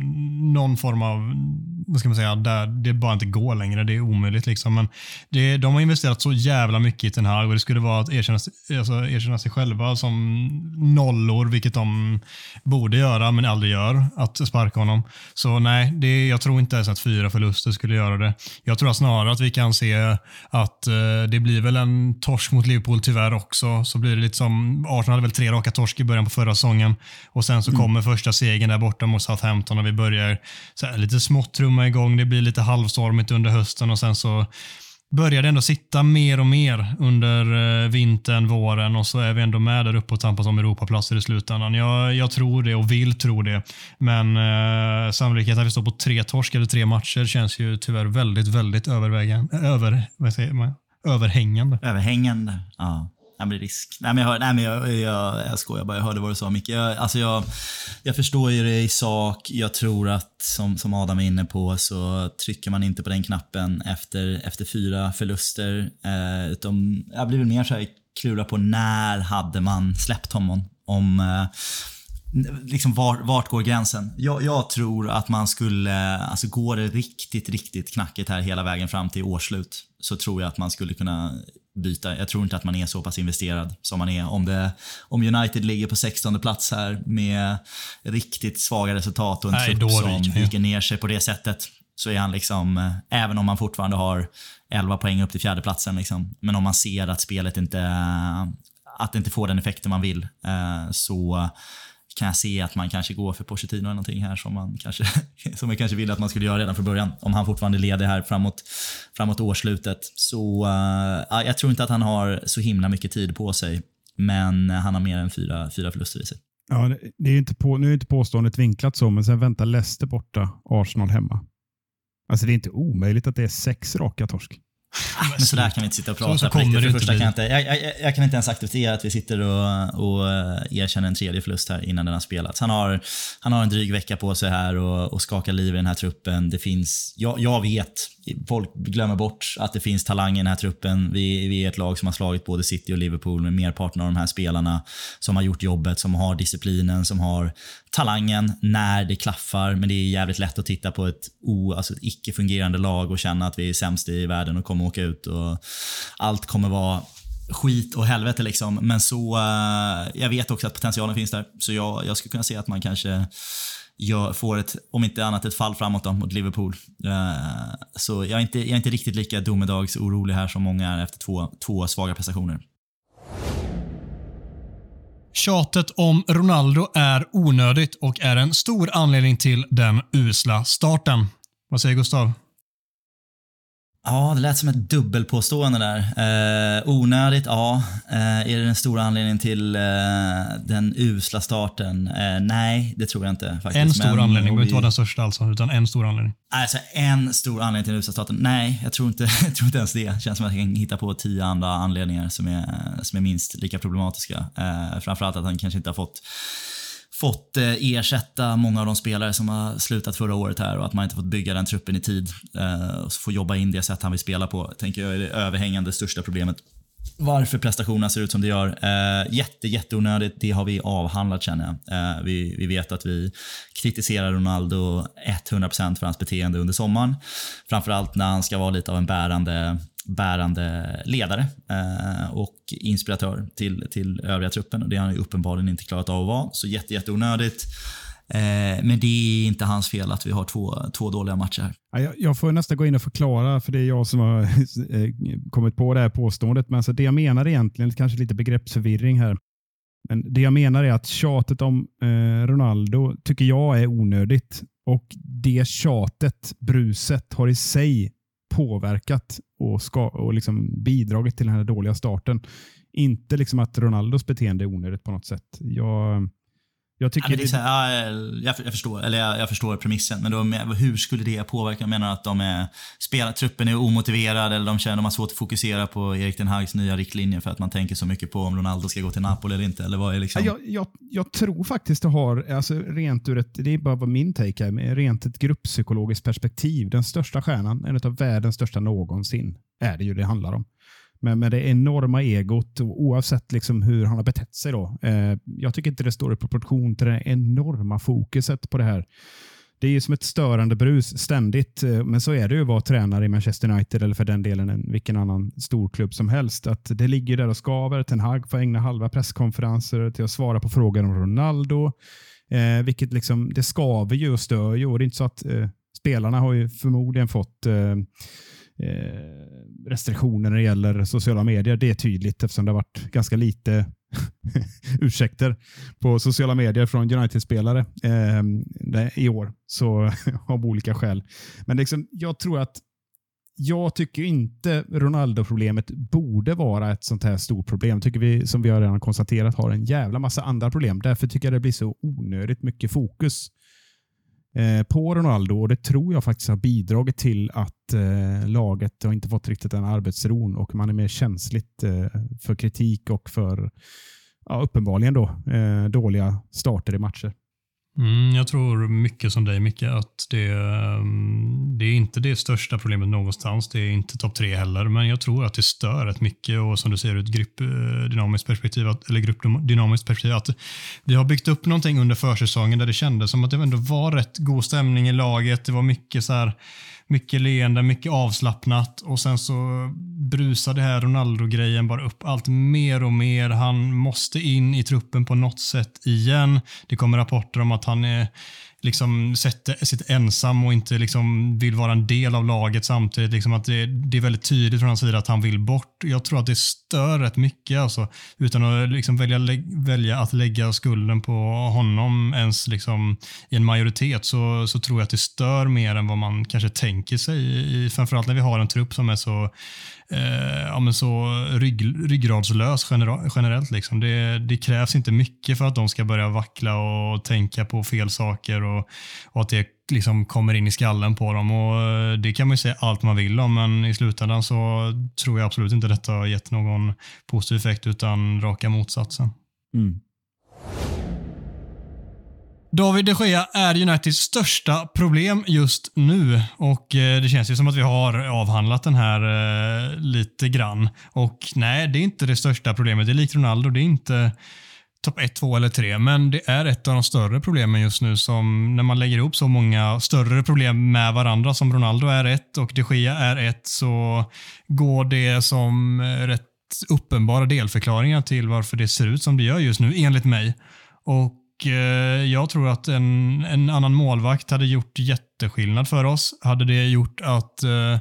någon form av, vad ska man säga, där det bara inte går längre. Det är omöjligt. Liksom. Men det, de har investerat så jävla mycket i den här och det skulle vara att erkänna, alltså, erkänna sig själva som nollor, vilket de borde göra men aldrig gör, att sparka honom. Så nej, det, jag tror inte ens att fyra förluster skulle göra det. Jag tror snarare att vi kan se att eh, det blir väl en torsk mot Liverpool tyvärr också. Så blir det lite som, Arsenal hade väl tre raka torsk i början på förra säsongen och sen så kommer första segern där borta mot Southampton och vi börjar så här, lite smått trumma igång. Det blir lite halvstormigt under hösten och sen så började ändå sitta mer och mer under eh, vintern, våren och så är vi ändå med där uppe och tampas om Europaplatser i slutändan. Jag, jag tror det och vill tro det. Men eh, sannolikheten att vi står på tre torsk eller tre matcher känns ju tyvärr väldigt, väldigt övervägande, över, vad säger man? överhängande. Överhängande. Ja. Nej men risk. Nej, men jag, hör, nej, men jag, jag, jag skojar bara. Jag hörde vad du sa Micke. Jag, alltså jag, jag förstår ju det i sak. Jag tror att, som, som Adam är inne på, så trycker man inte på den knappen efter, efter fyra förluster. Eh, utan jag blir väl mer så här klura på när hade man släppt honom? Om, eh, liksom vart, vart går gränsen? Jag, jag tror att man skulle, alltså går det riktigt, riktigt knackigt här hela vägen fram till årsslut så tror jag att man skulle kunna byta. Jag tror inte att man är så pass investerad som man är. Om, det, om United ligger på 16 plats här med riktigt svaga resultat och en Nej, trupp som viker ner sig på det sättet så är han liksom, eh, även om man fortfarande har 11 poäng upp till fjärdeplatsen, liksom, men om man ser att spelet inte, att det inte får den effekten man vill, eh, så kan jag se att man kanske går för Pochettino eller någonting här som man kanske, som jag kanske ville att man skulle göra redan från början. Om han fortfarande leder här framåt, framåt årsslutet. Så uh, jag tror inte att han har så himla mycket tid på sig. Men han har mer än fyra, fyra förluster i sig. Ja, det- är inte på, nu är inte påståendet vinklat så, men sen väntar Leicester borta, Arsenal hemma. Alltså det är inte omöjligt att det är sex raka torsk. Men så där kan vi inte sitta och Så- prata så riktigt. kommer det första kan jag, inte, jag, jag, jag kan inte ens acceptera att vi sitter och, och eh, erkänner en tredje förlust här innan den har spelats. Han har, han har en dryg vecka på sig här och, och skakar liv i den här truppen. Det finns, jag, jag vet, folk glömmer bort att det finns talang i den här truppen. Vi, vi är ett lag som har slagit både City och Liverpool med merparten av de här spelarna som har gjort jobbet, som har disciplinen, som har talangen när det klaffar. Men det är jävligt lätt att titta på ett, o, alltså ett icke-fungerande lag och känna att vi är sämst i världen och kommer åka ut. Och allt kommer vara skit och helvete liksom. Men så, eh, jag vet också att potentialen finns där. Så jag, jag skulle kunna se att man kanske jag får ett, om inte annat, ett fall framåt då, mot Liverpool. Uh, så jag är, inte, jag är inte riktigt lika domedagsorolig här som många är efter två, två svaga prestationer. Tjatet om Ronaldo är onödigt och är en stor anledning till den usla starten. Vad säger Gustav? Ja, det lät som ett dubbelpåstående där. Eh, onödigt, ja. Eh, är det den stora anledningen till eh, den usla starten? Eh, nej, det tror jag inte. Faktiskt. En stor Men- anledning, behöver inte vi- vara den största alltså, utan en stor anledning. Alltså en stor anledning till den usla starten? Nej, jag tror, inte, jag tror inte ens det. Det känns som att jag kan hitta på tio andra anledningar som är, som är minst lika problematiska. Eh, framförallt att han kanske inte har fått fått eh, ersätta många av de spelare som har slutat förra året här och att man inte fått bygga den truppen i tid eh, och få jobba in det sätt han vill spela på. Tänker jag är det överhängande största problemet. Varför prestationerna ser ut som de gör. Eh, jätte, jätteonödigt. Det har vi avhandlat känner jag. Eh, vi, vi vet att vi kritiserar Ronaldo 100% för hans beteende under sommaren. Framförallt när han ska vara lite av en bärande bärande ledare eh, och inspiratör till, till övriga truppen. Och det har han ju uppenbarligen inte klarat av att vara. Så jätte, jätteonödigt. Eh, men det är inte hans fel att vi har två, två dåliga matcher här. Jag, jag får nästan gå in och förklara, för det är jag som har eh, kommit på det här påståendet. Men alltså det jag menar egentligen, kanske lite begreppsförvirring här. Men det jag menar är att tjatet om eh, Ronaldo tycker jag är onödigt. Och det tjatet, bruset, har i sig påverkat och, ska, och liksom bidragit till den här dåliga starten. Inte liksom att Ronaldos beteende är onödigt på något sätt. Jag, jag Ja, tycker men det är så här, ja, jag, jag, förstår, eller jag, jag förstår premissen, men med- hur skulle det påverka? Jag menar att de är, spelar, truppen är omotiverad eller de känner de har svårt att fokusera på Erik Den Hags nya riktlinjer för att man tänker så mycket på om Ronaldo ska gå till Napoli eller inte. Eller vad är liksom... Ja, jag, jag, jag tror faktiskt det har, alltså rent ur ett, det är bara vad min take är, men rent ett grupppsykologiskt perspektiv. Den största stjärnan, en av världens största någonsin, är det ju det handlar om. Men med det enorma egot, och oavsett liksom hur han har betett sig. Då, eh, jag tycker inte det står i proportion till det enorma fokuset på det här. Det är ju som ett störande brus ständigt, eh, men så är det ju att vara tränare i Manchester United eller för den delen en, vilken annan storklubb som helst. Att Det ligger där och skaver. Ten Hag får ägna halva presskonferenser till att svara på frågor om Ronaldo. Eh, vilket liksom, det skaver ju och stör ju. Och det är inte så att eh, spelarna har ju förmodligen fått eh, Eh, restriktioner när det gäller sociala medier. Det är tydligt eftersom det har varit ganska lite ursäkter på sociala medier från United-spelare eh, i år. Så av olika skäl. Men liksom, jag tror att jag tycker inte Ronaldo-problemet borde vara ett sånt här stort problem. Tycker vi, som vi har redan konstaterat, har en jävla massa andra problem. Därför tycker jag det blir så onödigt mycket fokus eh, på Ronaldo och det tror jag faktiskt har bidragit till att eh, laget har inte fått riktigt den arbetsron och man är mer känsligt eh, för kritik och för ja, uppenbarligen då, eh, dåliga starter i matcher. Mm, jag tror mycket som dig Micke, att det, ehm, det är inte det största problemet någonstans. Det är inte topp tre heller, men jag tror att det stör rätt mycket och som du säger ur ett gruppdynamiskt eh, perspektiv, att, eller gruppdynamiskt perspektiv, att vi har byggt upp någonting under försäsongen där det kändes som att det ändå var rätt god stämning i laget. Det var mycket så här mycket leende, mycket avslappnat och sen så brusar det här Ronaldo-grejen bara upp allt mer och mer. Han måste in i truppen på något sätt igen. Det kommer rapporter om att han är liksom sätter, sitter ensam och inte liksom vill vara en del av laget samtidigt. Liksom att det, det är väldigt tydligt från hans sida att han vill bort. Jag tror att det stör rätt mycket alltså, utan att liksom välja, välja att lägga skulden på honom ens liksom, i en majoritet så, så tror jag att det stör mer än vad man kanske tänker sig. I, framförallt när vi har en trupp som är så eh, ja, men så rygg, ryggradslös genera- generellt. Liksom. Det, det krävs inte mycket för att de ska börja vackla och tänka på fel saker och, och att det liksom kommer in i skallen på dem. Och eh, Det kan man ju säga allt man vill om, men i slutändan så tror jag absolut inte detta har gett någon positiv effekt, utan raka motsatsen. Mm. David de Gea är Uniteds största problem just nu och eh, det känns ju som att vi har avhandlat den här eh, lite grann. Och nej, det är inte det största problemet. Det är likt Ronaldo. Det är inte topp 1, 2 eller 3, men det är ett av de större problemen just nu som när man lägger ihop så många större problem med varandra som Ronaldo är ett och de Gea är ett så går det som eh, rätt uppenbara delförklaringar till varför det ser ut som det gör just nu, enligt mig. Och Eh, jag tror att en, en annan målvakt hade gjort jätteskillnad för oss. Hade det gjort att eh,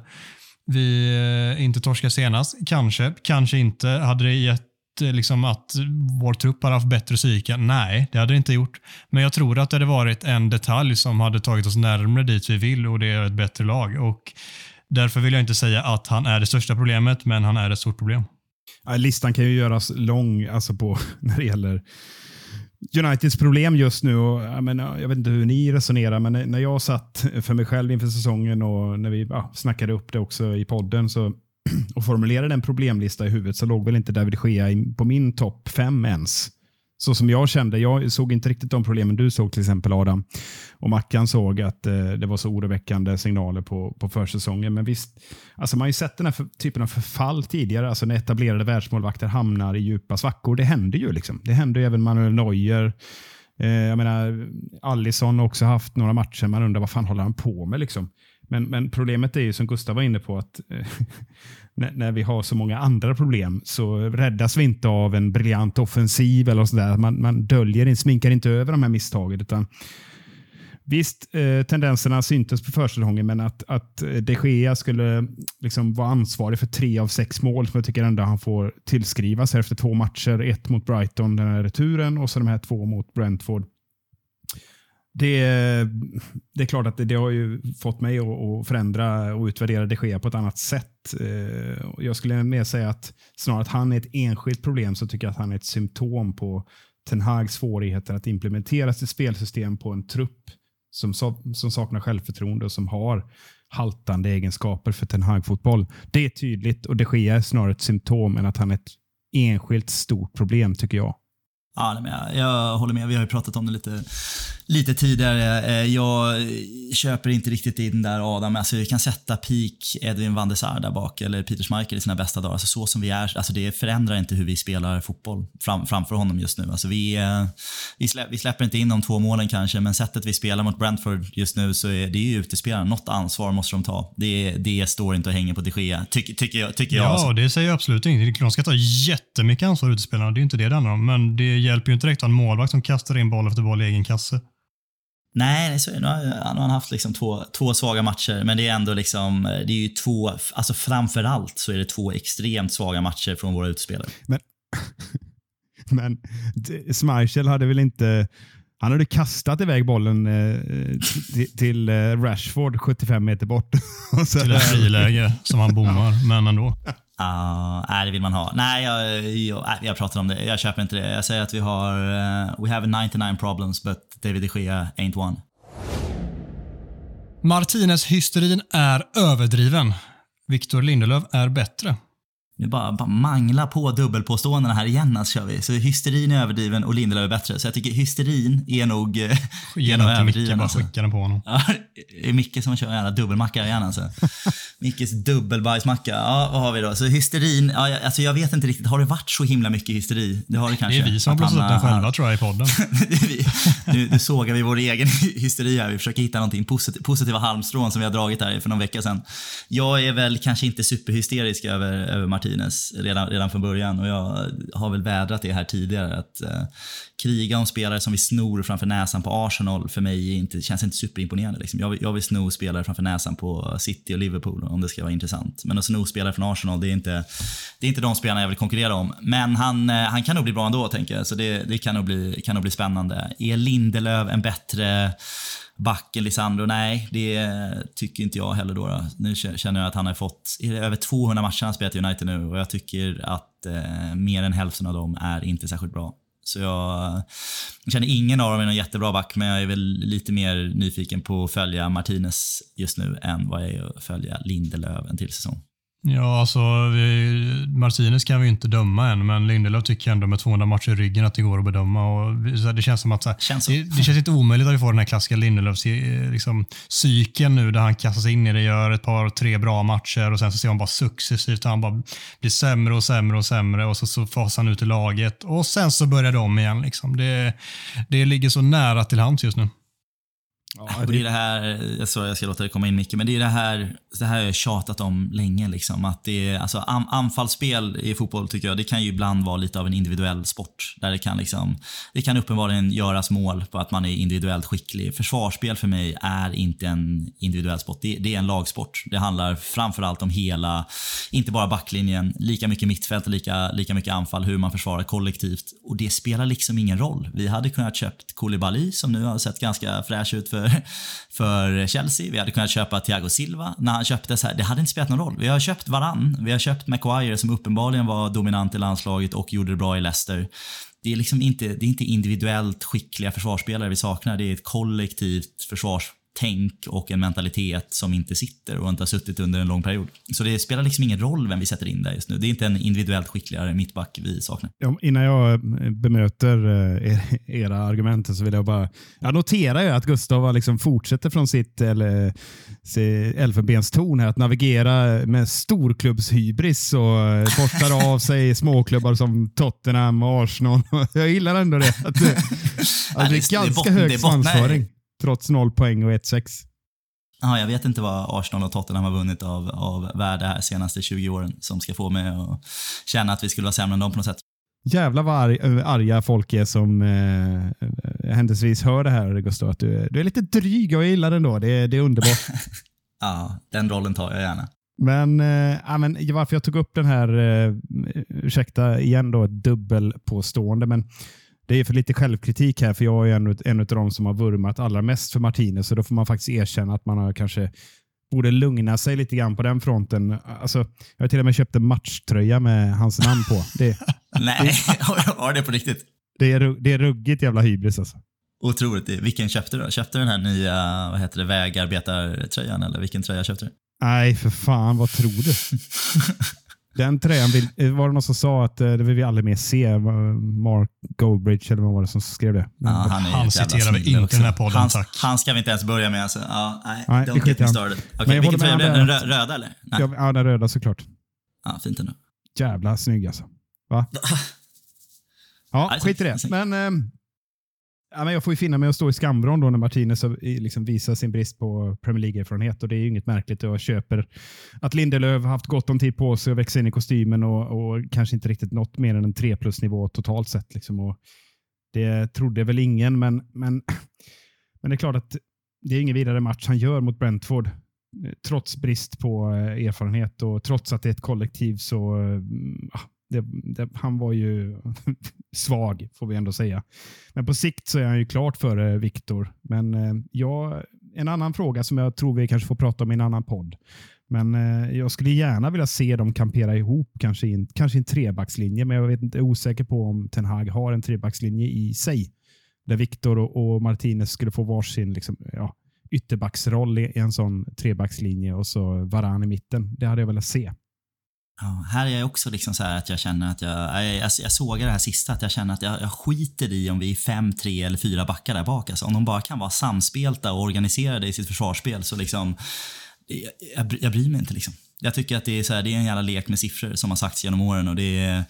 vi eh, inte torskar senast? Kanske, kanske inte. Hade det gett liksom att vår trupp hade haft bättre psyke? Nej, det hade det inte gjort. Men jag tror att det hade varit en detalj som hade tagit oss närmare dit vi vill och det är ett bättre lag. Och Därför vill jag inte säga att han är det största problemet, men han är ett stort problem. Ja, listan kan ju göras lång alltså på, när det gäller Uniteds problem just nu. Och, jag, menar, jag vet inte hur ni resonerar, men när jag satt för mig själv inför säsongen och när vi ja, snackade upp det också i podden så, och formulerade en problemlista i huvudet så låg väl inte David Gea på min topp fem ens så som jag kände. Jag såg inte riktigt de problemen du såg till exempel Adam. Och Mackan såg att eh, det var så oroväckande signaler på, på försäsongen. Men visst, alltså man har ju sett den här för, typen av förfall tidigare. Alltså när etablerade världsmålvakter hamnar i djupa svackor. Det händer ju. liksom. Det händer ju även Manuel Neuer. Eh, jag menar, Allison har också haft några matcher. Man undrar vad fan håller han på med liksom. Men, men problemet är ju som Gustav var inne på att eh, när, när, vi har så många andra problem så räddas vi inte av en briljant offensiv eller sådär. Man, man döljer, sminkar inte över de här misstagen. Utan Visst, eh, tendenserna syntes på försäsongen, men att, att eh, de Gea skulle liksom vara ansvarig för tre av sex mål som jag tycker ändå han får tillskrivas efter två matcher. Ett mot Brighton, den här returen, och så de här två mot Brentford det, det är klart att det, det, har ju fått mig att, att förändra och utvärdera de Gea på ett annat sätt. Eh, jag skulle mer säga att snarare att han är ett enskilt problem så tycker jag att han är ett symptom på Ten Hags svårigheter att implementera sitt spelsystem på en trupp som, som saknar självförtroende och som har haltande egenskaper för Ten Hag-fotboll. Det är tydligt och de Gea är snarare ett symptom än att han är ett enskilt stort problem tycker jag. Ja, jag, jag håller med. Vi har ju pratat om det lite, lite tidigare. Eh, jag köper inte riktigt in där Adam. Alltså, vi kan sätta peak Edwin van der Sar där bak eller Peter Schmeichel i sina bästa dagar. Alltså, så som vi är, alltså, det förändrar inte hur vi spelar fotboll fram, framför honom just nu. Alltså, vi, eh, vi, slä, vi släpper inte in de två målen kanske, men sättet vi spelar mot Brentford just nu så är det ju utespelarna. Något ansvar måste de ta. Det, det står inte och hänger på de Gea, Ty, tycker jag. Tycker jag ja, alltså. det säger jag absolut inte. De ska ta jättemycket ansvar utespelarna. Det är inte det det handlar om. Men det hjälper ju inte direkt att ha en målvakt som kastar in boll efter boll i egen kasse. Nej, så, nu, har, han haft liksom två, två svaga matcher, men det är ändå liksom, det är ju två, alltså framförallt så är det två extremt svaga matcher från våra utspelare. Men, men Schmeichel hade väl inte, han hade kastat iväg bollen eh, till, till eh, Rashford 75 meter bort. till ett friläge som han bommar, men ändå. Ja, uh, det vill man ha. Nej, jag, jag, jag pratar om det. Jag köper inte det. Jag säger att vi har... Uh, we have 99 problems, but David de Gea ain't one. Martinez-hysterin är överdriven. Victor Lindelöf är bättre. Nu bara, bara mangla på dubbelpåståendena här igen, alltså, kör vi. Så hysterin är överdriven och Lindelöf är bättre. Så jag tycker hysterin är nog, eh, är nog överdriven. Micke, bara alltså. skicka den på honom. Ja, det är Micke som kör en jävla dubbelmacka igen alltså. Mickes dubbelbajsmacka. Ja, vad har vi då? Så hysterin, ja, alltså jag vet inte riktigt. Har det varit så himla mycket hysteri? Det har det kanske. Det är vi som har blåst upp den själva tror jag i podden. nu, nu sågar vi vår egen hysteri här. Vi försöker hitta någonting positiv, positiva halmstrån som vi har dragit här för någon vecka sedan. Jag är väl kanske inte superhysterisk över, över Martinez redan, redan från början och jag har väl vädrat det här tidigare. att eh, Kriga om spelare som vi snor framför näsan på Arsenal för mig inte, känns inte superimponerande. Liksom. Jag, vill, jag vill sno spelare framför näsan på City och Liverpool om det ska vara intressant. Men att sno spelare från Arsenal, det är inte, det är inte de spelarna jag vill konkurrera om. Men han, eh, han kan nog bli bra ändå, tänker jag. Så det, det kan, nog bli, kan nog bli spännande. Är Lindelöf en bättre Backen Lisandro? Nej, det tycker inte jag heller. Då, då. Nu känner jag att han har fått över 200 matcher han spelat i United nu och jag tycker att eh, mer än hälften av dem är inte särskilt bra. Så jag, jag känner ingen av dem är någon jättebra back, men jag är väl lite mer nyfiken på att följa Martinez just nu än vad jag är att följa Lindelöf en till säsong. Ja, alltså Martinez kan vi inte döma än, men Lindelöf tycker ändå med 200 matcher i ryggen att det går att bedöma. Och det känns som att här, känns det, det, känns inte omöjligt att vi får den här klassiska Lindelöfs liksom, cykeln nu där han kastas in i det, gör ett par, tre bra matcher och sen så ser man bara successivt att han bara blir sämre och sämre och sämre och så, så fasar han ut i laget och sen så börjar de igen. Liksom. Det, det ligger så nära till hands just nu. Ja, Och det är det här, jag, så jag ska låta det komma in mycket, men det är det här, det här har jag tjatat om länge. Liksom, att det är, alltså, an, anfallsspel i fotboll tycker jag, det kan ju ibland vara lite av en individuell sport. Där det kan, liksom, det kan uppenbarligen göras mål på att man är individuellt skicklig. Försvarsspel för mig är inte en individuell sport, det, det är en lagsport. Det handlar framförallt om hela, inte bara backlinjen, lika mycket mittfält och lika, lika mycket anfall, hur man försvarar kollektivt. Och det spelar liksom ingen roll. Vi hade kunnat köpt Koulibaly som nu har sett ganska fräsch ut för, för Chelsea. Vi hade kunnat köpa Thiago Silva när han köptes här. Det hade inte spelat någon roll. Vi har köpt Varann, vi har köpt Maguire som uppenbarligen var dominant i landslaget och gjorde det bra i Leicester. Det är liksom inte, det är inte individuellt skickliga försvarsspelare vi saknar. Det är ett kollektivt försvars försvarstänk och en mentalitet som inte sitter och inte har suttit under en lång period. Så det spelar liksom ingen roll vem vi sätter in där just nu. Det är inte en individuellt skickligare mittback vi saknar. Ja, innan jag eh, bemöter eh, er- era argument så vill jag bara... Jag noterar ju att Gustav liksom fortsätter från sitt eller, elfenbenstorn här att navigera med storklubbshybris och eh, borstar av sig småklubbar som Tottenham och Arsenal. Jag gillar ändå det. Att att det är ganska hög svansföring trots noll poäng och 1-6. Ja, jag vet inte vad Arsenal och Tottenham har vunnit av, av värde här senaste 20 åren som ska få mig att känna att vi skulle vara sämre än dem på något sätt. Jävlar vad arg, äh, arga folk är som eh, händelsevis hör det här Gustav. Att du, du är lite dryg och jag gillar det ändå. Det, är- det är underbart. Ja, den rollen tar jag gärna. Men, eh, ja, men varför jag tog upp den här, eh, ursäkta igen då, ett dubbelpåstående, men det är för lite självkritik här, för jag är en, en av de som har vurmat allra mest för Martinez, så då får man faktiskt erkänna att man har kanske borde lugna sig lite grann på den fronten. Alltså, jag har till och med köpt en matchtröja med hans namn på. Det, Nej, har det på riktigt? det, är, det är ruggigt jävla hybris alltså. Otroligt. Vilken köpte du då? Köpte du den här nya vad heter det, vägarbetartröjan eller vilken tröja köpte du? Nej, för fan, vad tror du? Den tröjan vill, eh, var det någon som sa att eh, det vill vi aldrig mer se. Eh, Mark Goldbridge eller vad var det som skrev det? Ja, han är Han citerar vi inte också. den här podden, han, tack. Han ska vi inte ens börja med. Alltså. Ja, nej, Nej, don't get me started. Jag vilken tröja blev det? Den rö- röda eller? Nej. Ja, den röda såklart. Ja, fint ändå. Jävla snygg alltså. Va? Ja, skit i det. Men, ehm, ja, men jag får ju finna mig att stå i skamvrån då när Martinez liksom visar sin brist på Premier League-erfarenhet. Och det är ju inget märkligt. Jag köper att Lindelöf har haft gott om tid på sig att växa in i kostymen och, och kanske inte riktigt nått mer än en 3 plus-nivå totalt sett. Liksom. Och det trodde väl ingen, men, men, men det är klart att det är ingen vidare match han gör mot Brentford. Eh, trots brist på eh, erfarenhet och trots att det är ett kollektiv så eh, det, det, han var ju svag, får vi ändå säga. Men på sikt så är han ju klart före Viktor. Men eh, jag, en annan fråga som jag tror vi kanske får prata om i en annan podd. Men eh, jag skulle gärna vilja se dem kampera ihop, kanske i en, kanske i en trebackslinje, men jag vet inte, är osäker på om Ten Hag har en trebackslinje i sig. Där Viktor och, och Martinez skulle få varsin liksom, ja, ytterbacksroll i, i en sån trebackslinje och så Varan i mitten. Det hade jag velat se. Ja, här är jag också liksom så här att jag känner att jag, jag, jag, jag sågar det här sista, att jag känner att jag, jag skiter i om vi är fem, tre eller fyra backar där bak. Alltså, om de bara kan vara samspelta och organiserade i sitt försvarsspel så liksom, jag, jag, jag bryr mig inte liksom. Jag tycker att det är, så här, det är en jävla lek med siffror som har sagts genom åren och det är,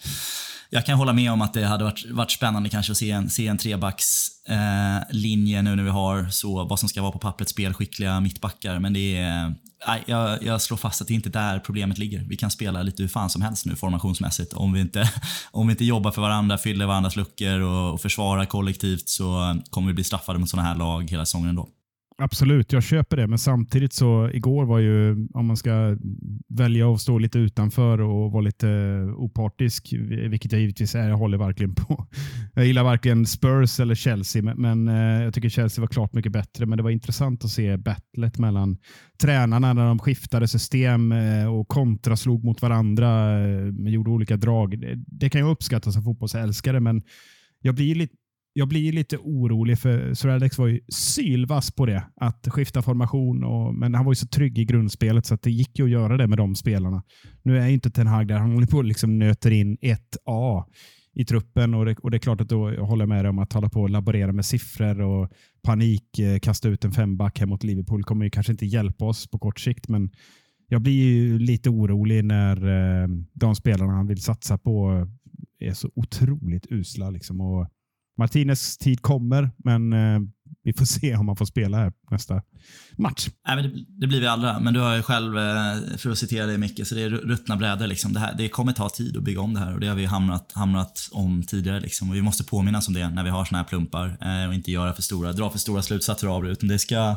jag kan hålla med om att det hade varit, varit spännande kanske att se en, se en trebackslinje eh, nu när vi har så, vad som ska vara på pappret spelskickliga mittbackar. Men det är, nej, jag, jag slår fast att det inte är där problemet ligger. Vi kan spela lite hur fan som helst nu formationsmässigt. Om vi inte, om vi inte jobbar för varandra, fyller varandras luckor och, och försvarar kollektivt så kommer vi bli straffade mot sådana här lag hela säsongen ändå. Absolut, jag köper det. Men samtidigt så igår var ju, om man ska välja att stå lite utanför och vara lite opartisk, vilket jag givetvis är, jag håller verkligen på. Jag gillar varken Spurs eller Chelsea, men, men eh, jag tycker Chelsea var klart mycket bättre. Men det var intressant att se battlet mellan tränarna när de skiftade system eh, och kontraslog mot varandra, eh, men gjorde olika drag. Det kan jag uppskatta som fotbollsälskare, men jag blir lite jag blir lite orolig för Sir Alex var ju sylvass på det. Att skifta formation. Och, men han var ju så trygg i grundspelet så att det gick ju att göra det med de spelarna. Nu är ju inte Ten Hag där. Han håller på och liksom nöter in ett A i truppen och det, och det är klart att då jag håller med dig om att hålla på och laborera med siffror och panik, eh, kasta ut en femback hem mot Liverpool kommer ju kanske inte hjälpa oss på kort sikt, men jag blir ju lite orolig när eh, de spelarna han vill satsa på är så otroligt usla. Liksom, och Martinez tid kommer, men eh, vi får se om han får spela här nästa match. Nej, men det, det blir vi aldrig, Men du har ju själv, eh, för att citera dig Micke, så det är ruttna brädor. Liksom. Det, här, det kommer ta tid att bygga om det här och det har vi hamnat, hamnat om tidigare. Liksom. Och vi måste påminnas om det när vi har såna här plumpar eh, och inte göra för stora, dra för stora slutsatser av det. Utan det ska,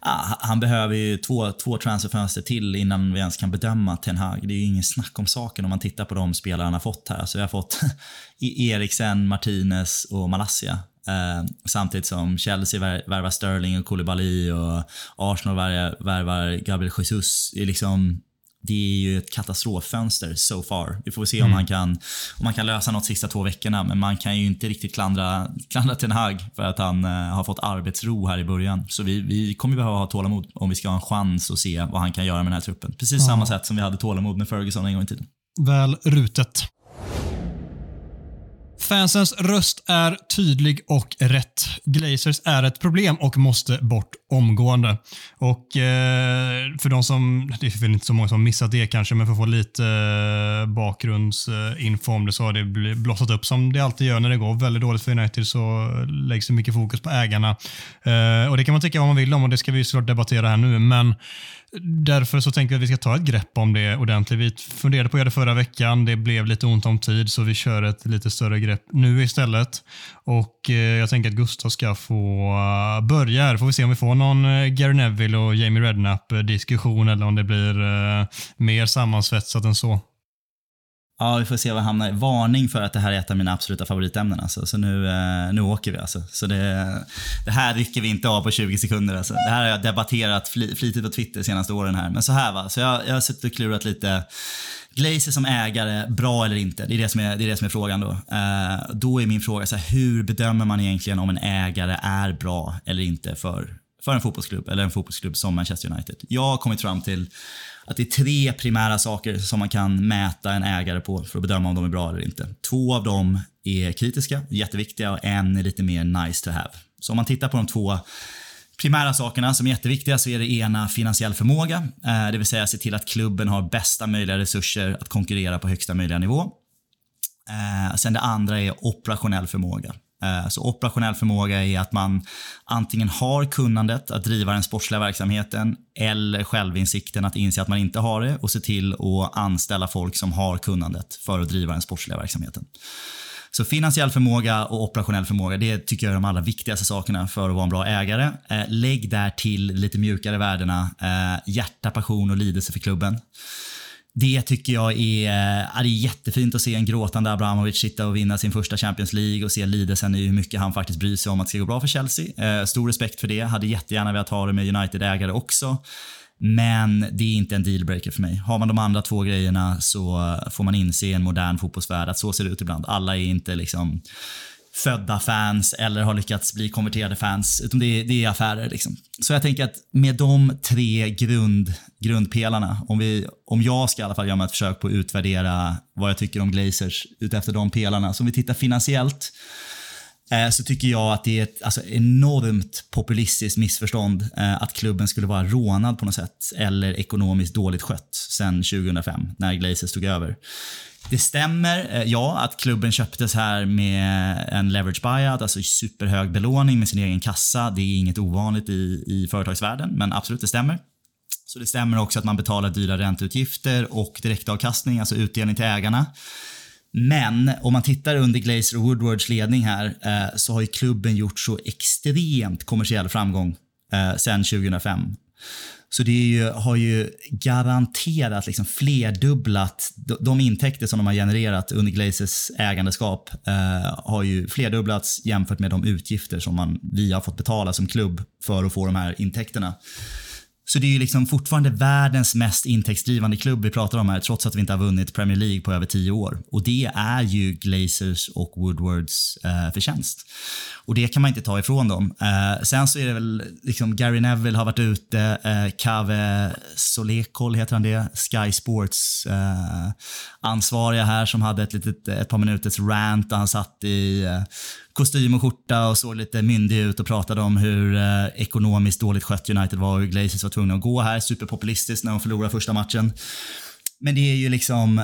ah, han behöver ju två, två transferfönster till innan vi ens kan bedöma Ten Hag. Det är ju ingen snack om saken om man tittar på de spelare han har fått här. Så vi har fått e- Eriksen, Martinez och Malassia. Eh, samtidigt som Chelsea värvar Sterling och Koulibaly och Arsenal värvar Gabriel Jesus. Det är, liksom, det är ju ett katastroffönster so far. Vi får se mm. om, han kan, om han kan lösa något sista två veckorna. Men man kan ju inte riktigt klandra, klandra Ten Hag för att han uh, har fått arbetsro här i början. Så vi, vi kommer behöva ha tålamod om vi ska ha en chans att se vad han kan göra med den här truppen. Precis ja. samma sätt som vi hade tålamod med Ferguson en gång i tiden. Väl rutet. Fansens röst är tydlig och rätt. Glazers är ett problem och måste bort omgående. Och eh, för de som, det är väl inte så många som missat det kanske, men för att få lite eh, bakgrundsinfo om det så har det blossat upp som det alltid gör när det går väldigt dåligt för United så läggs det mycket fokus på ägarna. Eh, och Det kan man tycka vad man vill om och det ska vi såklart debattera här nu, men Därför så tänker vi att vi ska ta ett grepp om det ordentligt. Vi funderade på att göra det förra veckan. Det blev lite ont om tid så vi kör ett lite större grepp nu istället. Och eh, Jag tänker att Gustav ska få eh, börja här. Får vi se om vi får någon eh, Gary Neville och Jamie Redknapp diskussion eller om det blir mer sammansvetsat än så. Ja, vi får se vad jag hamnar i. Varning för att det här är ett av mina absoluta favoritämnen. Alltså. Så nu, eh, nu åker vi alltså. Så det, det här rycker vi inte av på 20 sekunder. Alltså. Det här har jag debatterat flitigt på Twitter de senaste åren här. Men så här va, så jag, jag har suttit och klurat lite. Glazer som ägare, bra eller inte? Det är det som är, det är, det som är frågan då. Eh, då är min fråga, så här, hur bedömer man egentligen om en ägare är bra eller inte för, för en fotbollsklubb eller en fotbollsklubb som Manchester United? Jag har kommit fram till att det är tre primära saker som man kan mäta en ägare på för att bedöma om de är bra eller inte. Två av dem är kritiska, jätteviktiga och en är lite mer nice to have. Så om man tittar på de två primära sakerna som är jätteviktiga så är det ena finansiell förmåga, eh, det vill säga se till att klubben har bästa möjliga resurser att konkurrera på högsta möjliga nivå. Eh, sen det andra är operationell förmåga. Eh, så operationell förmåga är att man antingen har kunnandet att driva den sportsliga verksamheten eller självinsikten att inse att man inte har det och se till att anställa folk som har kunnandet för att driva den sportsliga verksamheten. Så finansiell förmåga och operationell förmåga, det tycker jag är de allra viktigaste sakerna för att vara en bra ägare. Eh, lägg där till lite mjukare värdena, eh, hjärta, passion och lidelse för klubben. Det tycker jag är, eh, är jättefint att se en gråtande Abramovic sitta och vinna sin första Champions League och se lidelsen i hur mycket han faktiskt bryr sig om att det ska gå bra för Chelsea. Eh, stor respekt för det. Hade jättegärna velat ha det med United-ägare också. Men det är inte en dealbreaker för mig. Har man de andra två grejerna så får man inse i en modern fotbollsvärld att så ser det ut ibland. Alla är inte liksom födda fans eller har lyckats bli konverterade fans. Utan det är, det är affärer. Liksom. Så jag tänker att med de tre grund, grundpelarna, om, vi, om jag ska i alla fall göra ett försök på att utvärdera vad jag tycker om Glazers utefter de pelarna. Så om vi tittar finansiellt eh, så tycker jag att det är ett alltså, enormt populistiskt missförstånd eh, att klubben skulle vara rånad på något sätt eller ekonomiskt dåligt skött sen 2005 när Glazers tog över. Det stämmer, eh, ja, att klubben köptes här med en leverage buyout, alltså superhög belåning med sin egen kassa. Det är inget ovanligt i, i företagsvärlden, men absolut, det stämmer. Så det stämmer också att man betalar dyra ränteutgifter och direktavkastning, alltså utdelning till ägarna. Men om man tittar under Glazer och Woodwards ledning här eh, så har ju klubben gjort så extremt kommersiell framgång eh, 2005. Så det ju, har ju garanterat liksom flerdubblat, de intäkter som de har genererat under Glazers ägandeskap eh, har ju flerdubblats jämfört med de utgifter som man, vi har fått betala som klubb för att få de här intäkterna. Så det är ju liksom fortfarande världens mest intäktsdrivande klubb vi pratar om här, trots att vi inte har vunnit Premier League på över tio år. Och det är ju Glazers och Woodwards eh, förtjänst. Och det kan man inte ta ifrån dem. Eh, sen så är det väl, liksom Gary Neville har varit ute, eh, Kave Solekol heter han det, Sky Sports eh, ansvariga här som hade ett, litet, ett par minuters rant där han satt i eh, kostym och skjorta och såg lite myndig ut och pratade om hur eh, ekonomiskt dåligt skött United var och hur Glazers var tvungna att gå här. Superpopulistiskt när de förlorade första matchen. Men det är ju liksom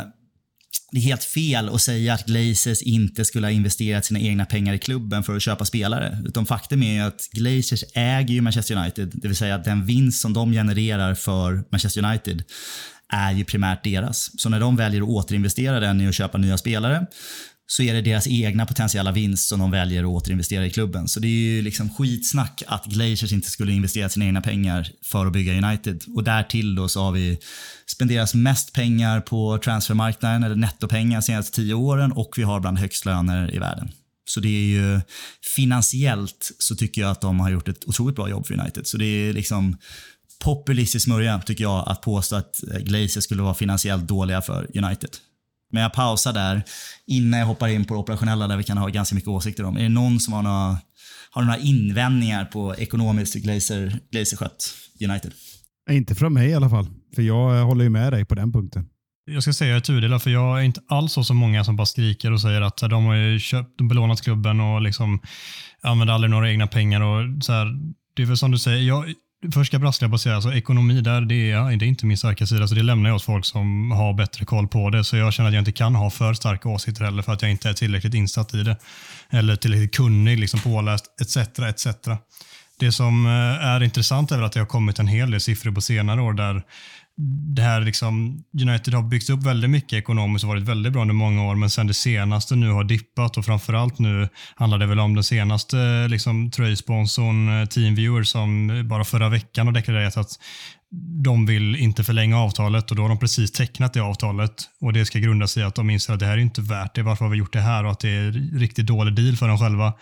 det är helt fel att säga att Glazers inte skulle ha investerat sina egna pengar i klubben för att köpa spelare. Utan faktum är ju att Glazers äger ju Manchester United, det vill säga att den vinst som de genererar för Manchester United är ju primärt deras. Så när de väljer att återinvestera den i att köpa nya spelare så är det deras egna potentiella vinst som de väljer att återinvestera i klubben. Så det är ju liksom skitsnack att Glaciers inte skulle investera sina egna pengar för att bygga United. Och därtill då så har vi spenderat mest pengar på transfermarknaden, eller nettopengar, de senaste tio åren och vi har bland högst löner i världen. Så det är ju finansiellt så tycker jag att de har gjort ett otroligt bra jobb för United. Så det är liksom populistisk smörja tycker jag att påstå att Glaciers skulle vara finansiellt dåliga för United. Men jag pausar där innan jag hoppar in på det operationella där vi kan ha ganska mycket åsikter om. Är det någon som har några, har några invändningar på ekonomiskt Glazer, Glazer skött United? Inte från mig i alla fall, för jag håller ju med dig på den punkten. Jag ska säga tudelat, för jag är inte alls så som många som bara skriker och säger att de har ju köpt, belånat klubben och liksom använder aldrig några egna pengar. och så här, Det är väl som du säger, jag, Först ska brasklapp och säga, alltså, ekonomi där, det är, det är inte min starka sida, så det lämnar jag åt folk som har bättre koll på det. Så jag känner att jag inte kan ha för starka åsikter heller, för att jag inte är tillräckligt insatt i det. Eller tillräckligt kunnig, liksom påläst, etc. etc. Det som eh, är intressant är väl att det har kommit en hel del siffror på senare år där det här liksom, United har byggts upp väldigt mycket ekonomiskt och varit väldigt bra under många år, men sen det senaste nu har dippat och framförallt nu handlar det väl om den senaste liksom, tröjsponsorn eh, Teamviewer som bara förra veckan har deklarerat att de vill inte förlänga avtalet och då har de precis tecknat det avtalet och det ska grunda sig i att de inser att det här är inte värt det. Varför har vi gjort det här och att det är riktigt dålig deal för dem själva.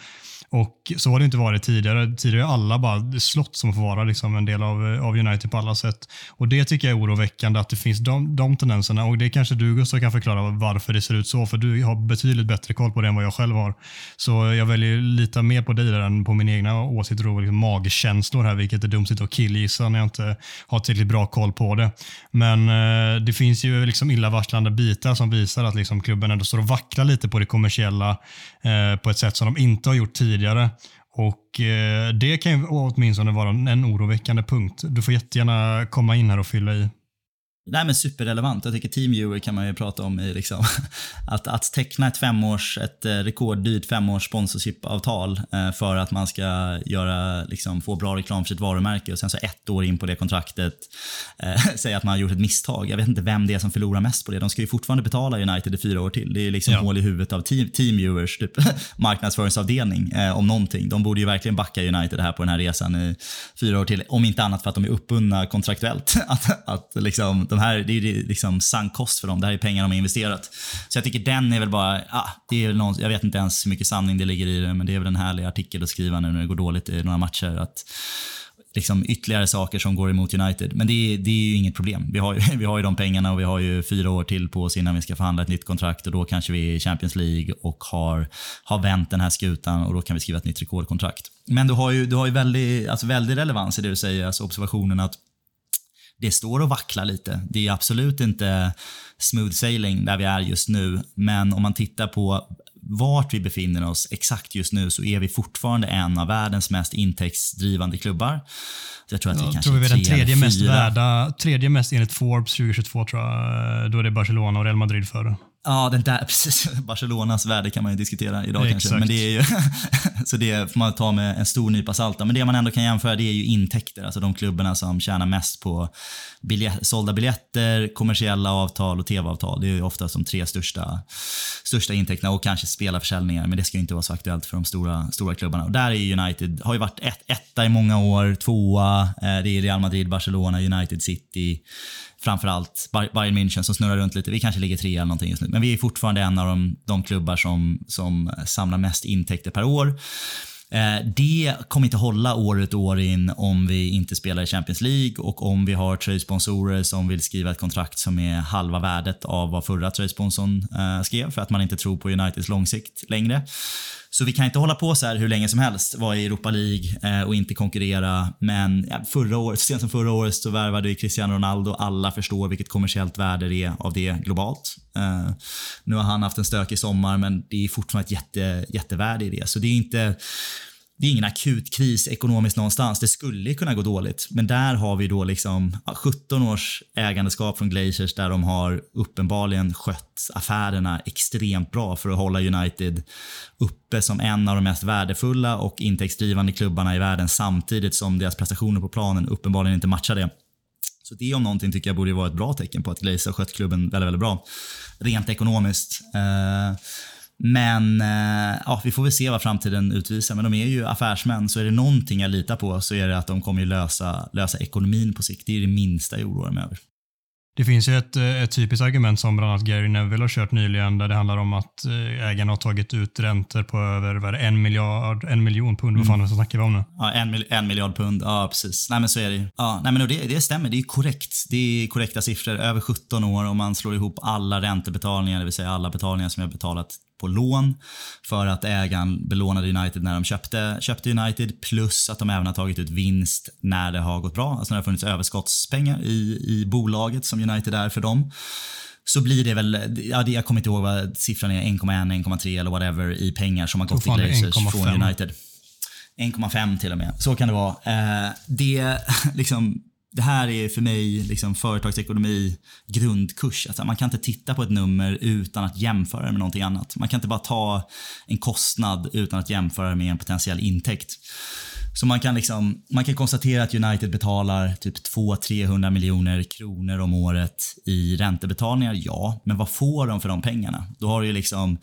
Och så har det inte varit tidigare. Tidigare har alla bara slott som får vara liksom en del av, eh, av United på alla sätt. Och Det tycker jag är oroväckande att det finns de, de tendenserna. Och Det kanske du Gustav kan förklara varför det ser ut så, för du har betydligt bättre koll på det än vad jag själv har. Så jag väljer lita mer på dig där än på min egna åsikter och liksom magkänslor här, vilket är dumt att killgissa när jag inte har tillräckligt bra koll på det. Men eh, det finns ju liksom illavarslande bitar som visar att liksom klubben ändå står och vacklar lite på det kommersiella eh, på ett sätt som de inte har gjort tidigare tidigare. Och eh, Det kan ju åtminstone vara en oroväckande punkt. Du får jättegärna komma in här och fylla i. Nej men superrelevant. Jag tycker Teamviewer kan man ju prata om i liksom, att, att teckna ett femårs, ett eh, rekorddyrt femårs sponsorship-avtal eh, för att man ska göra, liksom, få bra reklam för sitt varumärke och sen så ett år in på det kontraktet eh, säga att man har gjort ett misstag. Jag vet inte vem det är som förlorar mest på det. De ska ju fortfarande betala United i fyra år till. Det är liksom ja. hål i huvudet av team, Teamviewers typ, marknadsföringsavdelning eh, om någonting. De borde ju verkligen backa United här på den här resan i fyra år till. Om inte annat för att de är uppbundna kontraktuellt. att, att liksom, de här, det är liksom sank kost för dem. Det här är pengar de har investerat. Så jag tycker den är väl bara, ah, det är någon, jag vet inte ens hur mycket sanning det ligger i det, men det är väl en härlig artikel att skriva nu när det går dåligt i några matcher. Att, liksom ytterligare saker som går emot United. Men det är, det är ju inget problem. Vi har ju, vi har ju de pengarna och vi har ju fyra år till på oss innan vi ska förhandla ett nytt kontrakt och då kanske vi är i Champions League och har, har vänt den här skutan och då kan vi skriva ett nytt rekordkontrakt. Men du har ju, du har ju väldigt, alltså väldigt relevans i det du säger, alltså observationen att det står och vacklar lite. Det är absolut inte smooth sailing där vi är just nu, men om man tittar på vart vi befinner oss exakt just nu så är vi fortfarande en av världens mest intäktsdrivande klubbar. Jag tror att vi kanske tror vi är den tredje mest värda, tredje mest enligt Forbes 2022 tror jag. Då är det Barcelona och Real Madrid före. Ja, den där, precis. Barcelonas värde kan man ju diskutera idag Exakt. kanske. Men det är ju, så det får man ta med en stor nypa salt. Men det man ändå kan jämföra det är ju intäkter. Alltså de klubbarna som tjänar mest på biljett, sålda biljetter, kommersiella avtal och tv-avtal. Det är ju ofta de tre största, största intäkterna och kanske spelarförsäljningar. Men det ska ju inte vara så aktuellt för de stora, stora klubbarna. Och där är United, har ju varit ett, etta i många år, tvåa. Eh, det är Real Madrid, Barcelona, United City framförallt Bayern München som snurrar runt lite. Vi kanske ligger trea eller någonting just nu. Men vi är fortfarande en av de, de klubbar som, som samlar mest intäkter per år. Eh, det kommer inte hålla år ut och år in om vi inte spelar i Champions League och om vi har tröjsponsorer som vill skriva ett kontrakt som är halva värdet av vad förra tröjsponsorn eh, skrev för att man inte tror på Uniteds långsikt längre. Så vi kan inte hålla på så här hur länge som helst, vara i Europa League eh, och inte konkurrera. Men ja, förra året, sent som förra året så värvade vi Cristiano Ronaldo. Alla förstår vilket kommersiellt värde det är av det globalt. Eh, nu har han haft en stökig sommar men det är fortfarande ett jätte, jättevärde i det. Så det är inte det är ingen akut kris ekonomiskt någonstans. Det skulle kunna gå dåligt. Men där har vi då liksom 17 års ägandeskap från Glaciers där de har uppenbarligen skött affärerna extremt bra för att hålla United uppe som en av de mest värdefulla och intäktsdrivande klubbarna i världen samtidigt som deras prestationer på planen uppenbarligen inte matchar det. Så det om någonting tycker jag borde vara ett bra tecken på att Glaciers har skött klubben väldigt, väldigt bra. Rent ekonomiskt. Eh, men eh, ja, vi får väl se vad framtiden utvisar. Men de är ju affärsmän, så är det någonting jag litar på så är det att de kommer lösa, lösa ekonomin på sikt. Det är det minsta jag oroar mig över. Det finns ju ett, ett typiskt argument som bland annat Gary Neville har kört nyligen där det handlar om att eh, ägarna har tagit ut räntor på över vad det, en, miljard, en miljon pund. Mm. Vad fan snackar vi om nu? Ja, en, en miljard pund. Ja, precis. Nej, men så är det ju. Ja, nej, men det, det stämmer. Det är korrekt. Det är korrekta siffror. Över 17 år om man slår ihop alla räntebetalningar, det vill säga alla betalningar som jag betalat på lån för att ägaren belånade United när de köpte, köpte United plus att de även har tagit ut vinst när det har gått bra. Alltså när det har funnits överskottspengar i, i bolaget som United är för dem. Så blir det väl, ja, jag kommer inte ihåg vad siffran är, 1,1, 1,3 eller whatever i pengar som har gått till Glazers från United. 1,5 till och med. Så kan det vara. Eh, det, liksom, det här är för mig liksom företagsekonomi grundkurs. Alltså man kan inte titta på ett nummer utan att jämföra det med någonting annat. Man kan inte bara ta en kostnad utan att jämföra det med en potentiell intäkt. Så man kan, liksom, man kan konstatera att United betalar typ 200-300 miljoner kronor om året i räntebetalningar, ja. Men vad får de för de pengarna? Då har du liksom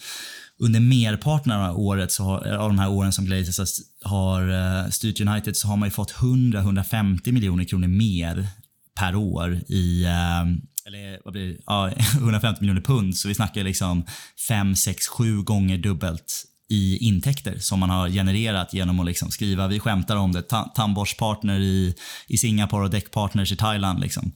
under merparten av året så har, av de här åren som Glazers har eh, styrt United så har man ju fått 100-150 miljoner kronor mer per år i eh, eller vad blir det? Ja, 150 miljoner pund. Så vi snackar liksom 5, 6, 7 gånger dubbelt i intäkter som man har genererat genom att liksom skriva, vi skämtar om det, tandborstpartner i, i Singapore och däckpartners i Thailand. Liksom.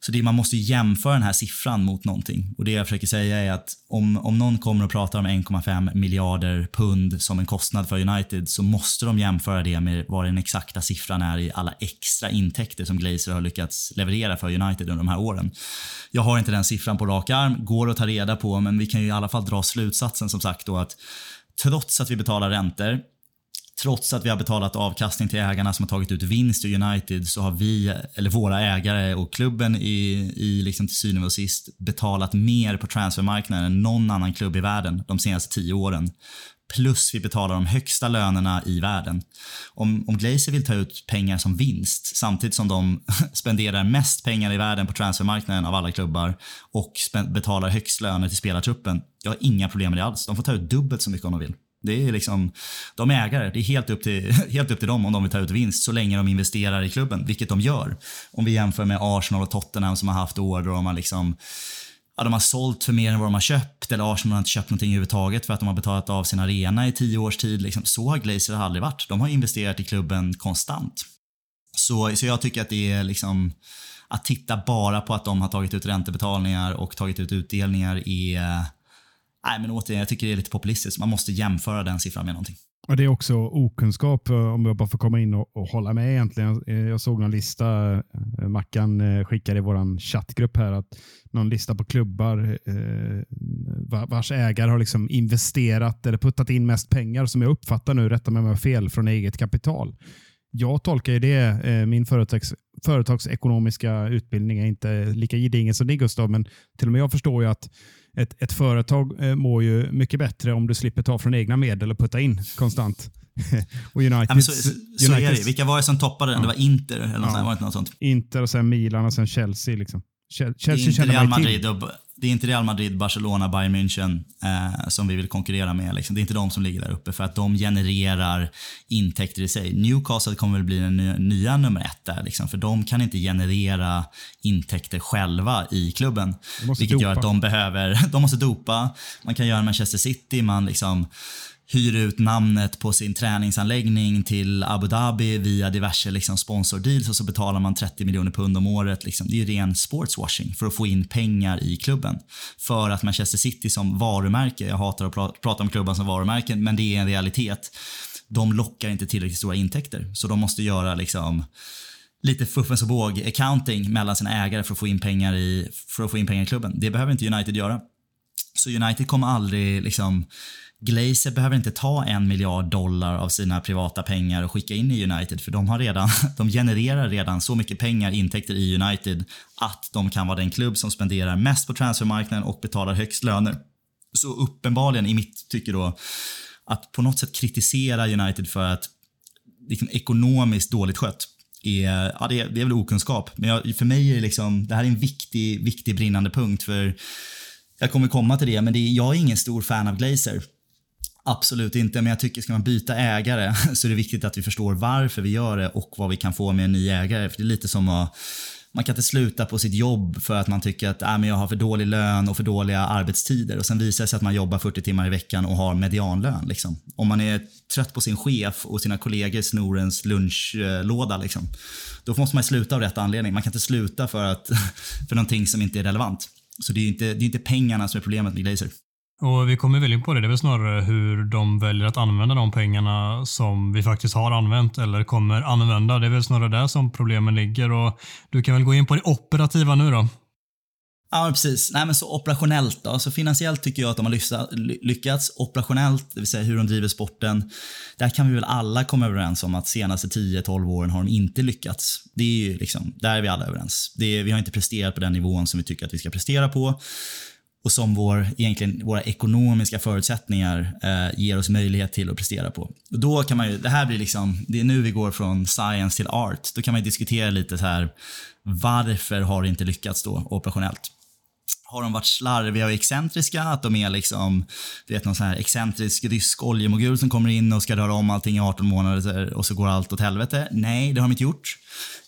Så det, man måste jämföra den här siffran mot någonting. Och Det jag försöker säga är att om, om någon kommer och pratar om 1,5 miljarder pund som en kostnad för United så måste de jämföra det med vad den exakta siffran är i alla extra intäkter som Glazer har lyckats leverera för United under de här åren. Jag har inte den siffran på rak arm, går att ta reda på, men vi kan ju i alla fall dra slutsatsen som sagt då att trots att vi betalar räntor, trots att vi har betalat avkastning till ägarna som har tagit ut vinst i United så har vi, eller våra ägare och klubben i, i liksom till syvende och sist betalat mer på transfermarknaden än någon annan klubb i världen de senaste tio åren. Plus vi betalar de högsta lönerna i världen. Om, om Glazer vill ta ut pengar som vinst samtidigt som de spenderar mest pengar i världen på transfermarknaden av alla klubbar och betalar högst löner till spelartruppen. Jag har inga problem med det alls. De får ta ut dubbelt så mycket om de vill. Det är liksom, de är ägare. Det är helt upp, till, helt upp till dem om de vill ta ut vinst så länge de investerar i klubben, vilket de gör. Om vi jämför med Arsenal och Tottenham som har haft år då de har liksom ja, de har sålt för mer än vad de har köpt eller Arsenal har inte köpt någonting överhuvudtaget för att de har betalat av sin arena i tio års tid. Liksom. Så har Glazer aldrig varit. De har investerat i klubben konstant. Så, så jag tycker att det är liksom att titta bara på att de har tagit ut räntebetalningar och tagit ut utdelningar är Nej, men återigen, jag tycker det är lite populistiskt. Man måste jämföra den siffran med någonting. Och Det är också okunskap, eh, om jag bara får komma in och, och hålla med egentligen. Eh, jag såg någon lista, eh, Mackan skickade i vår chattgrupp här, att någon lista på klubbar eh, vars ägare har liksom investerat eller puttat in mest pengar, som jag uppfattar nu, rätta mig om jag har fel, från eget kapital. Jag tolkar det, min företags, företagsekonomiska utbildning är inte lika gedigen som din Gustav, men till och med jag förstår ju att ett, ett företag eh, mår ju mycket bättre om du slipper ta från egna medel och putta in konstant. och United, ja, så, så, så är det. Vilka var det som toppade den? Ja. Det var Inter eller något, ja. var det något sånt? Inter och sen Milan och sen Chelsea. Liksom. Chelsea det är inte Real Madrid och, det är inte Real Madrid, Barcelona, Bayern München eh, som vi vill konkurrera med. Liksom. Det är inte de som ligger där uppe för att de genererar intäkter i sig. Newcastle kommer väl bli den nya, nya nummer ett där. Liksom, för de kan inte generera intäkter själva i klubben. Vilket dopa. gör att de behöver, de måste dopa. Man kan göra Manchester City, man liksom hyr ut namnet på sin träningsanläggning till Abu Dhabi via diverse liksom, sponsordeals och så betalar man 30 miljoner pund om året. Liksom. Det är ren sportswashing för att få in pengar i klubben. För att Manchester City som varumärke, jag hatar att pra prata om klubban som varumärken, men det är en realitet. De lockar inte tillräckligt stora intäkter, så de måste göra liksom lite fuffens och båg accounting mellan sina ägare för att få in pengar i, för att få in pengar i klubben. Det behöver inte United göra. Så United kommer aldrig liksom Glazer behöver inte ta en miljard dollar av sina privata pengar och skicka in i United för de har redan, de genererar redan så mycket pengar, intäkter i United att de kan vara den klubb som spenderar mest på transfermarknaden och betalar högst löner. Så uppenbarligen i mitt tycke då att på något sätt kritisera United för att liksom, ekonomiskt dåligt skött är, ja, det, är, det är väl okunskap. Men jag, för mig är det liksom, det här är en viktig, viktig brinnande punkt. för Jag kommer komma till det, men det är, jag är ingen stor fan av Glazer. Absolut inte, men jag tycker ska man byta ägare så är det viktigt att vi förstår varför vi gör det och vad vi kan få med en ny ägare. För Det är lite som att man kan inte sluta på sitt jobb för att man tycker att äh, men jag har för dålig lön och för dåliga arbetstider och sen visar det sig att man jobbar 40 timmar i veckan och har medianlön. Liksom. Om man är trött på sin chef och sina kollegor snor ens lunchlåda, liksom, då måste man sluta av rätt anledning. Man kan inte sluta för, att, för någonting som inte är relevant. Så det är inte, det är inte pengarna som är problemet med Glazer. Och vi kommer väl in på det. Det är väl snarare hur de väljer att använda de pengarna som vi faktiskt har använt eller kommer använda. Det är väl snarare där som problemen ligger. Och du kan väl gå in på det operativa nu då? Ja, precis. Nej, men så operationellt då. Så finansiellt tycker jag att de har lyckats. Operationellt, det vill säga hur de driver sporten. Där kan vi väl alla komma överens om att senaste 10-12 åren har de inte lyckats. Det är ju liksom, där är vi alla överens. Det är, vi har inte presterat på den nivån som vi tycker att vi ska prestera på och som vår, egentligen, våra ekonomiska förutsättningar eh, ger oss möjlighet till att prestera på. Och då kan man ju, det här blir liksom, det är nu vi går från science till art. Då kan man diskutera lite så här, varför har det inte lyckats då operationellt? Har de varit slarviga och excentriska? Att de är liksom, du vet någon sån här excentrisk rysk oljemogul som kommer in och ska röra om allting i 18 månader och så går allt åt helvete? Nej, det har de inte gjort.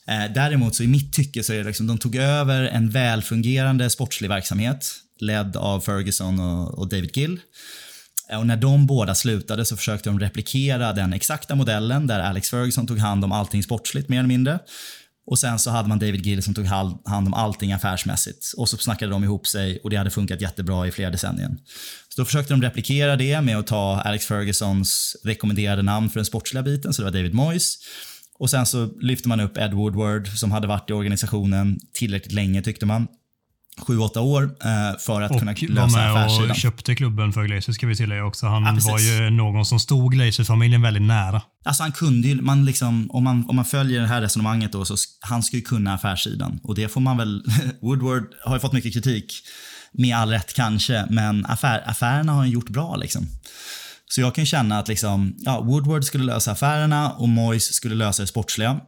Eh, däremot så i mitt tycke så är det liksom, de tog över en välfungerande sportslig verksamhet ledd av Ferguson och, och David Gill. Eh, och när de båda slutade så försökte de replikera den exakta modellen där Alex Ferguson tog hand om allting sportsligt mer eller mindre. Och sen så hade man David Gill som tog hand om allting affärsmässigt. Och så snackade de ihop sig och det hade funkat jättebra i flera decennier. Så då försökte de replikera det med att ta Alex Fergusons rekommenderade namn för den sportsliga biten, så det var David Moyes. Och sen så lyfte man upp Ed Woodward som hade varit i organisationen tillräckligt länge tyckte man sju, åtta år eh, för att och kunna lösa affärssidan. Och köpte klubben för Glazer ska vi tillägga också. Han ja, var ju någon som stod Glazer-familjen väldigt nära. Alltså han kunde ju, man liksom, om, man, om man följer det här resonemanget då, så han ska ju kunna affärssidan. Och det får man väl, Woodward har ju fått mycket kritik. Med all rätt kanske, men affär, affärerna har han gjort bra liksom. Så jag kan känna att liksom, ja, Woodward skulle lösa affärerna och Moyes skulle lösa det sportsliga.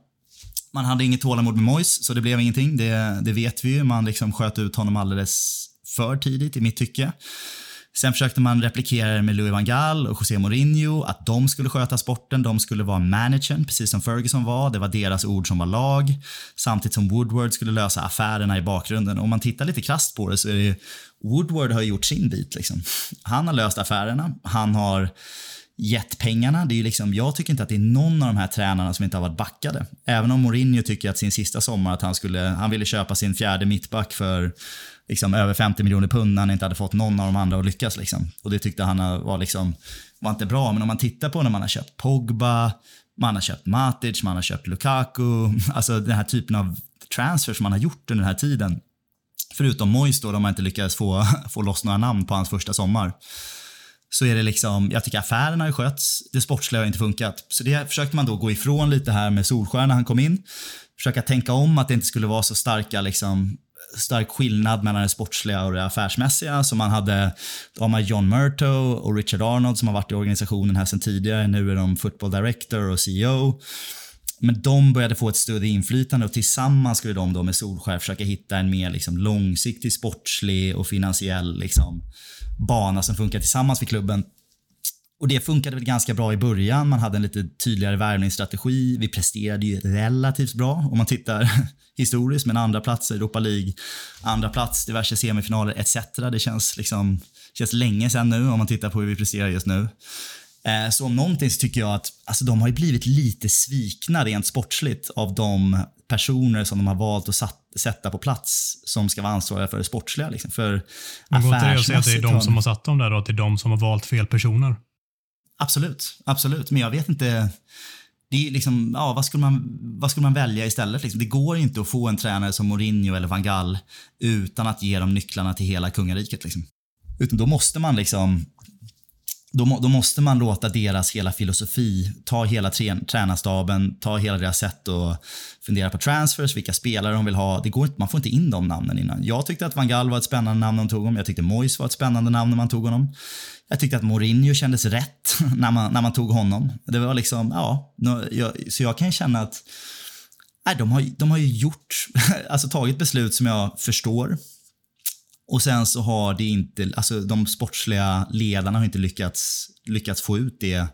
Man hade inget tålamod med Moise, så det blev ingenting. Det, det vet vi ju. Man liksom sköt ut honom alldeles för tidigt i mitt tycke. Sen försökte man replikera det med Louis van Gaal och José Mourinho, att de skulle sköta sporten, de skulle vara managern, precis som Ferguson var. Det var deras ord som var lag. Samtidigt som Woodward skulle lösa affärerna i bakgrunden. Om man tittar lite krasst på det så är det Woodward har gjort sin bit. Liksom. Han har löst affärerna. Han har jetpengarna. Det är liksom, jag tycker inte att det är någon av de här tränarna som inte har varit backade. Även om Mourinho tycker att sin sista sommar att han, skulle, han ville köpa sin fjärde mittback för liksom, över 50 miljoner pund när han inte hade fått någon av de andra att lyckas. Liksom. Och det tyckte han var, liksom, var inte bra. Men om man tittar på när man har köpt Pogba, man har köpt Matic, man har köpt Lukaku. Alltså den här typen av transfers man har gjort under den här tiden. Förutom Moise då, de har inte lyckats få, få loss några namn på hans första sommar så är det liksom, jag tycker affärerna har skötts, det sportsliga har inte funkat. Så det försökte man då gå ifrån lite här med Solskär när han kom in. Försöka tänka om att det inte skulle vara så starka liksom, stark skillnad mellan det sportsliga och det affärsmässiga. Så man hade, då har man John Murto och Richard Arnold som har varit i organisationen här sedan tidigare. Nu är de football director och CEO. Men de började få ett större inflytande och tillsammans skulle de då med Solskär försöka hitta en mer liksom långsiktig sportslig och finansiell liksom bana som funkar tillsammans för klubben. Och det funkade väl ganska bra i början. Man hade en lite tydligare värvningsstrategi. Vi presterade ju relativt bra om man tittar historiskt. Men andra plats i Europa League, andra plats, diverse semifinaler etc. Det känns liksom känns länge sedan nu om man tittar på hur vi presterar just nu. Eh, så om någonting så tycker jag att alltså, de har ju blivit lite svikna rent sportsligt av de personer som de har valt att satt, sätta på plats som ska vara ansvariga för det sportsliga. Liksom. För Men går inte det att säga att det är de som har satt dem där och att det är de som har valt fel personer? Absolut, absolut. Men jag vet inte. Det är liksom, ja, vad, skulle man, vad skulle man välja istället? Liksom? Det går inte att få en tränare som Mourinho eller van Gaal utan att ge dem nycklarna till hela kungariket. Liksom. Utan då måste man liksom då, då måste man låta deras hela filosofi, ta hela tränarstaben, ta hela deras sätt att fundera på transfers, vilka spelare de vill ha. Det går inte, man får inte in de namnen innan. Jag tyckte att Van Gaal var ett spännande namn när de tog honom. Jag tyckte Moyes var ett spännande namn när man tog honom. Jag tyckte att Mourinho kändes rätt när man, när man tog honom. Det var liksom, ja. Jag, så jag kan känna att nej, de, har, de har ju gjort, alltså tagit beslut som jag förstår. Och sen så har det inte, alltså de sportsliga ledarna har inte lyckats, lyckats få ut det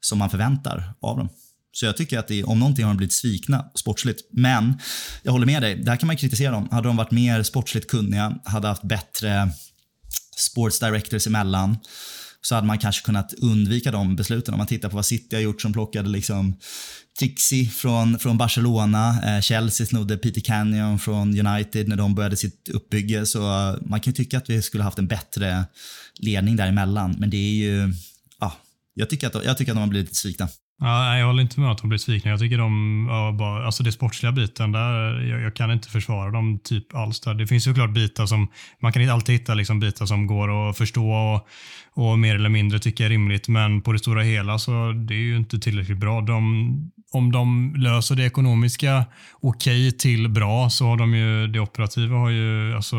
som man förväntar av dem. Så jag tycker att det, om någonting har de blivit svikna sportsligt. Men jag håller med dig, där kan man kritisera dem. Hade de varit mer sportsligt kunniga, hade haft bättre sports directors emellan, så hade man kanske kunnat undvika de besluten. Om man tittar på vad City har gjort som plockade liksom Trixie från, från Barcelona, eh, Chelsea snodde Peter Canyon från United när de började sitt uppbygge. Så eh, man kan ju tycka att vi skulle haft en bättre ledning däremellan. Men det är ju, ja, jag tycker att, jag tycker att de har blivit lite svikna. Ja, jag håller inte med att de blir svikna. Jag tycker de, ja, bara, alltså det sportsliga biten där, jag, jag kan inte försvara dem typ alls. Där. Det finns såklart bitar som, man kan inte alltid hitta liksom bitar som går att förstå och, och mer eller mindre tycka är rimligt, men på det stora hela så det är ju inte tillräckligt bra. De, om de löser det ekonomiska okej till bra så har de ju, det operativa har ju, alltså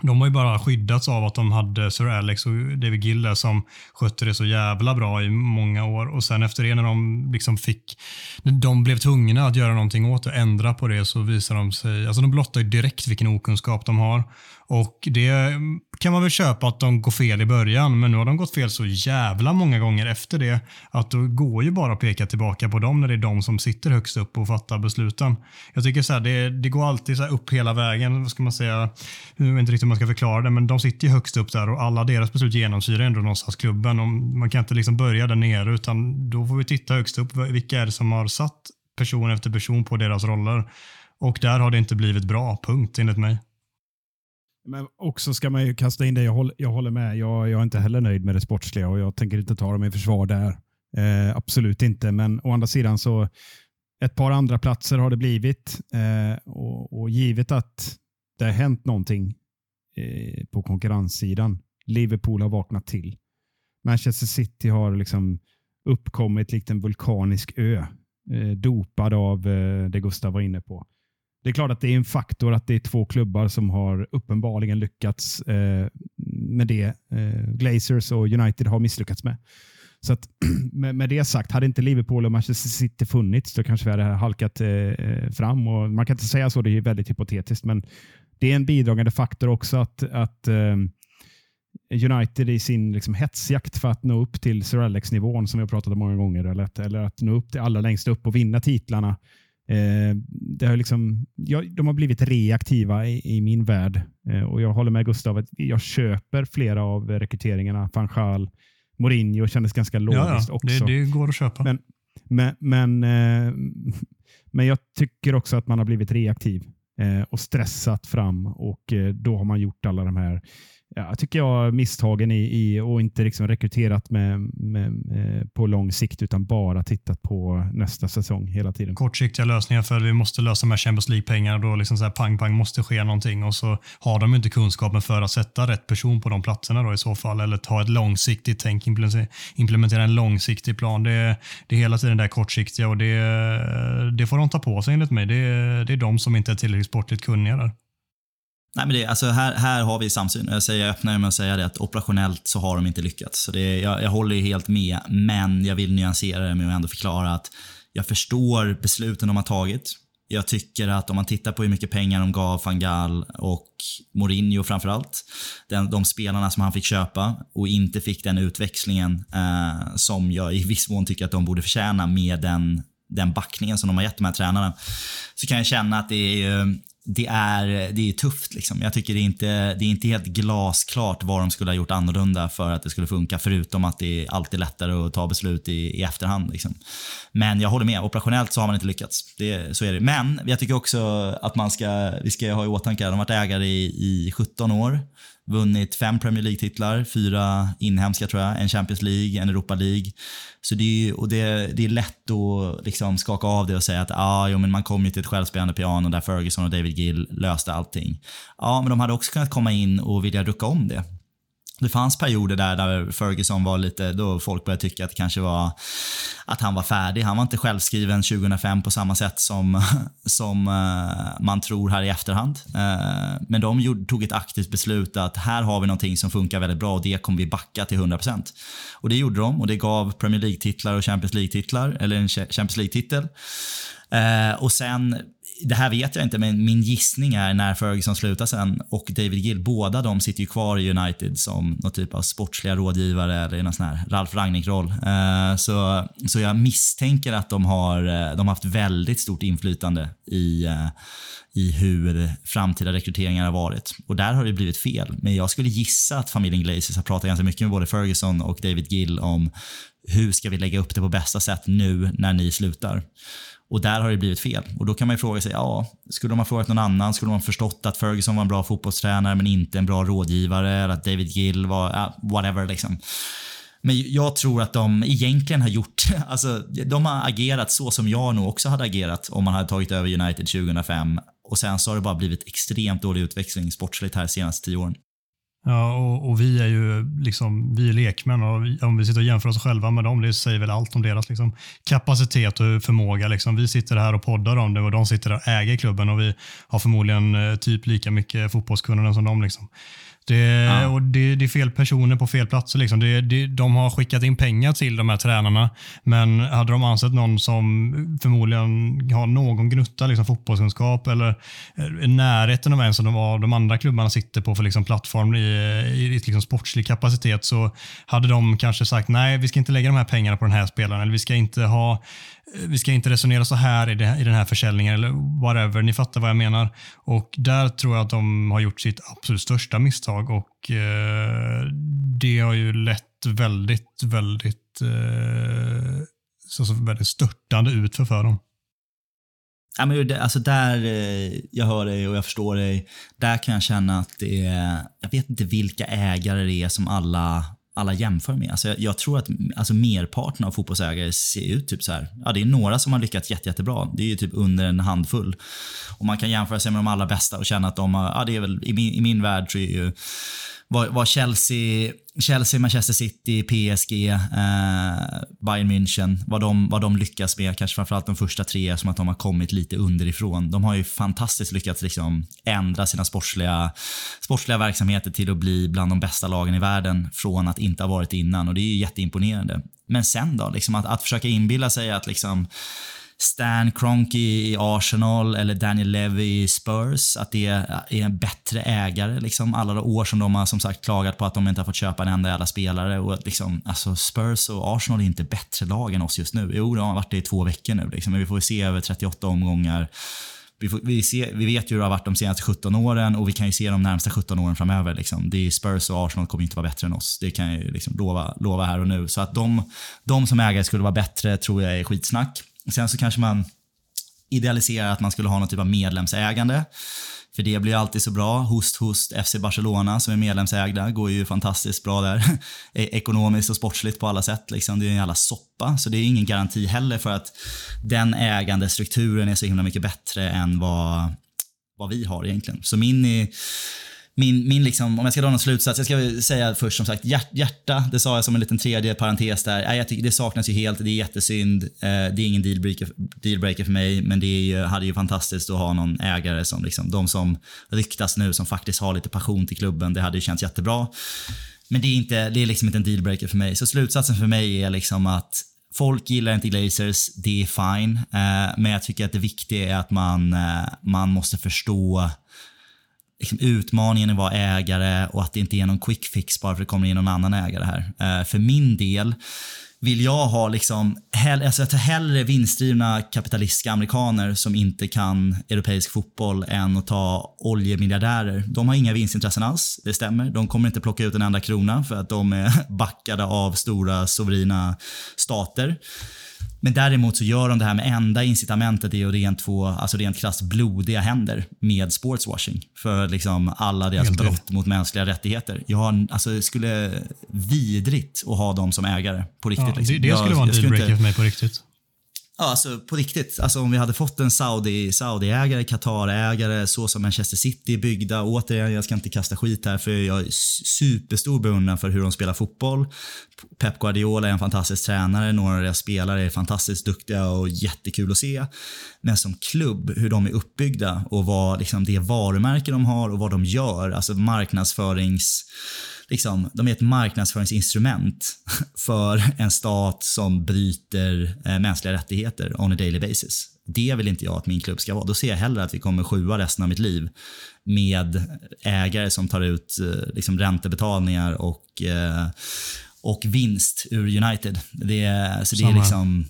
de har ju bara skyddats av att de hade Sir Alex och David Gill där som skötte det så jävla bra i många år. Och sen efter det när de liksom fick, när de blev tvungna att göra någonting åt det, ändra på det, så visar de sig, alltså de blottar ju direkt vilken okunskap de har. Och det kan man väl köpa att de går fel i början, men nu har de gått fel så jävla många gånger efter det att då går ju bara att peka tillbaka på dem när det är de som sitter högst upp och fattar besluten. Jag tycker så här, det, det går alltid så här upp hela vägen, vad ska man säga, jag vet inte riktigt hur man ska förklara det, men de sitter ju högst upp där och alla deras beslut genomsyrar ändå någonstans klubben. Och man kan inte liksom börja där nere utan då får vi titta högst upp, vilka är det som har satt person efter person på deras roller. Och där har det inte blivit bra, punkt enligt mig. Men också ska man ju kasta in det, jag håller, jag håller med. Jag, jag är inte heller nöjd med det sportsliga och jag tänker inte ta dem i försvar där. Eh, absolut inte, men å andra sidan så ett par andra platser har det blivit eh, och, och givet att det har hänt någonting eh, på konkurrenssidan. Liverpool har vaknat till. Manchester City har liksom uppkommit likt en vulkanisk ö, eh, dopad av eh, det Gustav var inne på. Det är klart att det är en faktor att det är två klubbar som har uppenbarligen lyckats eh, med det eh, Glazers och United har misslyckats med. Så att, med, med det sagt, hade inte Liverpool och Manchester City funnits då kanske vi hade halkat eh, fram. Och man kan inte säga så, det är väldigt hypotetiskt, men det är en bidragande faktor också att, att eh, United i sin liksom, hetsjakt för att nå upp till Sir Alex-nivån som vi har pratat om många gånger, eller att, eller att nå upp till allra längst upp och vinna titlarna. Eh, det har liksom, ja, de har blivit reaktiva i, i min värld eh, och jag håller med Gustav att jag köper flera av rekryteringarna. Fanchal, Mourinho kändes ganska logiskt Ja, ja. också. Det, det går att köpa. Men, men, men, eh, men jag tycker också att man har blivit reaktiv eh, och stressat fram och eh, då har man gjort alla de här ja, tycker jag, misstagen i, i och inte liksom rekryterat med, med, med, på lång sikt utan bara tittat på nästa säsong hela tiden. kortsiktiga lösningar för vi måste lösa med Champions League-pengarna. Då liksom så här pang, pang måste ske någonting och så har de inte kunskapen för att sätta rätt person på de platserna då i så fall. Eller ta ett långsiktigt tänk, implementera, implementera en långsiktig plan. Det, det är hela tiden det där kortsiktiga och det, det får de ta på sig enligt mig. Det, det är de som inte är tillräckligt sportligt kunniga där. Nej, men det, alltså här, här har vi samsyn. Jag, säger, jag öppnar med att säga det att operationellt så har de inte lyckats. Så det, jag, jag håller helt med, men jag vill nyansera det med att ändå förklara att jag förstår besluten de har tagit. Jag tycker att om man tittar på hur mycket pengar de gav van Gaal och Mourinho framförallt, den, de spelarna som han fick köpa och inte fick den utväxlingen eh, som jag i viss mån tycker att de borde förtjäna med den, den backningen som de har gett de här tränarna, så kan jag känna att det är det är, det är tufft. Liksom. Jag tycker det är, inte, det är inte helt glasklart vad de skulle ha gjort annorlunda för att det skulle funka, förutom att det är alltid lättare att ta beslut i, i efterhand. Liksom. Men jag håller med, operationellt så har man inte lyckats. Det, så är det. Men jag tycker också att man ska, vi ska ha i åtanke att de har varit ägare i, i 17 år. Vunnit fem Premier League-titlar, fyra inhemska tror jag, en Champions League, en Europa League. Så det är, och det, det är lätt att liksom skaka av det och säga att ah, jo, men man kom ju till ett självspelande piano där Ferguson och David Gill löste allting. Ja, men de hade också kunnat komma in och vilja rucka om det det fanns perioder där, där Ferguson var lite, då folk började tycka att det kanske var att han var färdig. Han var inte självskriven 2005 på samma sätt som, som eh, man tror här i efterhand. Eh, men de gjorde, tog ett aktivt beslut att här har vi någonting som funkar väldigt bra och det kommer vi backa till 100%. Och det gjorde de och det gav Premier League-titlar och Champions League-titlar, eller en Champions League-titel. Eh, och sen det här vet jag inte, men min gissning är när Ferguson slutar sen och David Gill, båda de sitter ju kvar i United som någon typ av sportsliga rådgivare eller i någon sån här Ralf Rangnick-roll. Eh, så, så jag misstänker att de har, eh, de har haft väldigt stort inflytande i, eh, i hur framtida rekryteringar har varit. Och där har det blivit fel. Men jag skulle gissa att familjen Glazers har pratat ganska mycket med både Ferguson och David Gill om hur ska vi lägga upp det på bästa sätt nu när ni slutar. Och där har det blivit fel. Och då kan man ju fråga sig, ja, skulle de ha frågat någon annan? Skulle de ha förstått att Ferguson var en bra fotbollstränare men inte en bra rådgivare? Eller att David Gill var, ja, whatever liksom. Men jag tror att de egentligen har gjort, alltså de har agerat så som jag nog också hade agerat om man hade tagit över United 2005. Och sen så har det bara blivit extremt dålig utväxling sportsligt här de senaste tio åren. Ja, och, och, vi är ju liksom, vi är lekmän och vi, om vi sitter och jämför oss själva med dem, det säger väl allt om deras liksom, kapacitet och förmåga. Liksom. Vi sitter här och poddar om det och de sitter och äger klubben och vi har förmodligen eh, typ lika mycket fotbollskunnande som de. Liksom. Det, ja. och det, det, är fel personer på fel platser. Liksom. Det, det, de har skickat in pengar till de här tränarna, men hade de ansett någon som förmodligen har någon gnutta liksom, fotbollskunskap eller i närheten av en som de, var, de andra klubbarna sitter på för liksom, plattform i, i, i liksom, sportslig kapacitet så hade de kanske sagt nej, vi ska inte lägga de här pengarna på den här spelaren eller vi ska inte ha vi ska inte resonera så här i, det, i den här försäljningen eller whatever. Ni fattar vad jag menar. Och där tror jag att de har gjort sitt absolut största misstag och eh, det har ju lett väldigt, väldigt, eh, så, så väldigt störtande ut för, för dem. Ja, men alltså där, eh, jag hör dig och jag förstår dig. Där kan jag känna att det är, jag vet inte vilka ägare det är som alla alla jämför med. Alltså jag, jag, tror att alltså merparten av fotbollsägare ser ut typ så här. Ja, det är några som har lyckats jätte, jättebra. Det är ju typ under en handfull. Och man kan jämföra sig med de allra bästa och känna att de har, ja det är väl, i min, i min värld så är ju var, Chelsea, Chelsea, Manchester City, PSG, eh, Bayern München, vad de, vad de lyckas med, kanske framförallt de första tre, som att de har kommit lite underifrån. De har ju fantastiskt lyckats liksom ändra sina sportsliga, sportsliga verksamheter till att bli bland de bästa lagen i världen från att inte ha varit innan och det är ju jätteimponerande. Men sen då, liksom att, att försöka inbilla sig att liksom Stan Kroenke i Arsenal eller Daniel Levy i Spurs, att det är en bättre ägare. Liksom. Alla de år som de har som sagt klagat på att de inte har fått köpa en enda jävla spelare. Och liksom, alltså Spurs och Arsenal är inte bättre lag än oss just nu. Jo, de har varit det i två veckor nu. Liksom. Men vi får se över 38 omgångar. Vi, får, vi, ser, vi, vet ju hur det har varit de senaste 17 åren och vi kan ju se de närmsta 17 åren framöver. Liksom. Det är Spurs och Arsenal kommer inte vara bättre än oss. Det kan jag ju liksom lova, lova här och nu. Så att de, de som ägare skulle vara bättre tror jag är skitsnack. Sen så kanske man idealiserar att man skulle ha någon typ av medlemsägande. För det blir alltid så bra. Host, host, FC Barcelona som är medlemsägda går ju fantastiskt bra där. E-, ekonomiskt och sportsligt på alla sätt. Liksom. Det är en jävla soppa. Så det är ingen garanti heller för att den ägandestrukturen är så himla mycket bättre än vad, vad vi har egentligen. Så min min, min liksom, om jag ska dra någon slutsats, jag ska säga först som sagt hjärta, det sa jag som en liten tredje parentes där. Jag tycker det saknas ju helt, det är jättesynd. Eh, det är ingen dealbreaker, dealbreaker för mig, men det är, hade ju fantastiskt att ha någon ägare som liksom, de som ryktas nu som faktiskt har lite passion till klubben, det hade ju känts jättebra. Men det är, inte, det är liksom inte en dealbreaker för mig. Så slutsatsen för mig är liksom att Folk gillar inte Glazers, det är fine. Eh, men jag tycker att det viktiga är att man, eh, man måste förstå liksom utmaningen att vara ägare och att det inte är någon quick fix bara för att det kommer in någon annan ägare här. Eh, för min del vill jag ha liksom, hell, alltså jag tar hellre vinstdrivna kapitalistiska amerikaner som inte kan europeisk fotboll än att ta oljemiljardärer. De har inga vinstintressen alls, det stämmer. De kommer inte plocka ut en enda krona för att de är backade av stora soverina stater. Men däremot så gör de det här med enda incitamentet är att rent få, alltså rent krasst blodiga händer med sportswashing. För liksom alla deras Helt brott mot mänskliga rättigheter. Jag alltså, skulle vidrigt att ha dem som ägare på riktigt. Ja, liksom. det, det skulle jag, vara en dealbreaker för mig på riktigt. Ja, alltså på riktigt. Alltså om vi hade fått en Saudi, Saudi-ägare, Qatar-ägare, så som Manchester City är byggda. Återigen, jag ska inte kasta skit här för jag är superstor beundran för hur de spelar fotboll. Pep Guardiola är en fantastisk tränare, några av deras spelare är fantastiskt duktiga och jättekul att se. Men som klubb, hur de är uppbyggda och vad liksom, det varumärke de har och vad de gör, alltså marknadsförings liksom, de är ett marknadsföringsinstrument för en stat som bryter eh, mänskliga rättigheter on a daily basis. Det vill inte jag att min klubb ska vara. Då ser jag hellre att vi kommer sjua resten av mitt liv med ägare som tar ut eh, liksom, räntebetalningar och, eh, och vinst ur United. Det, så det är liksom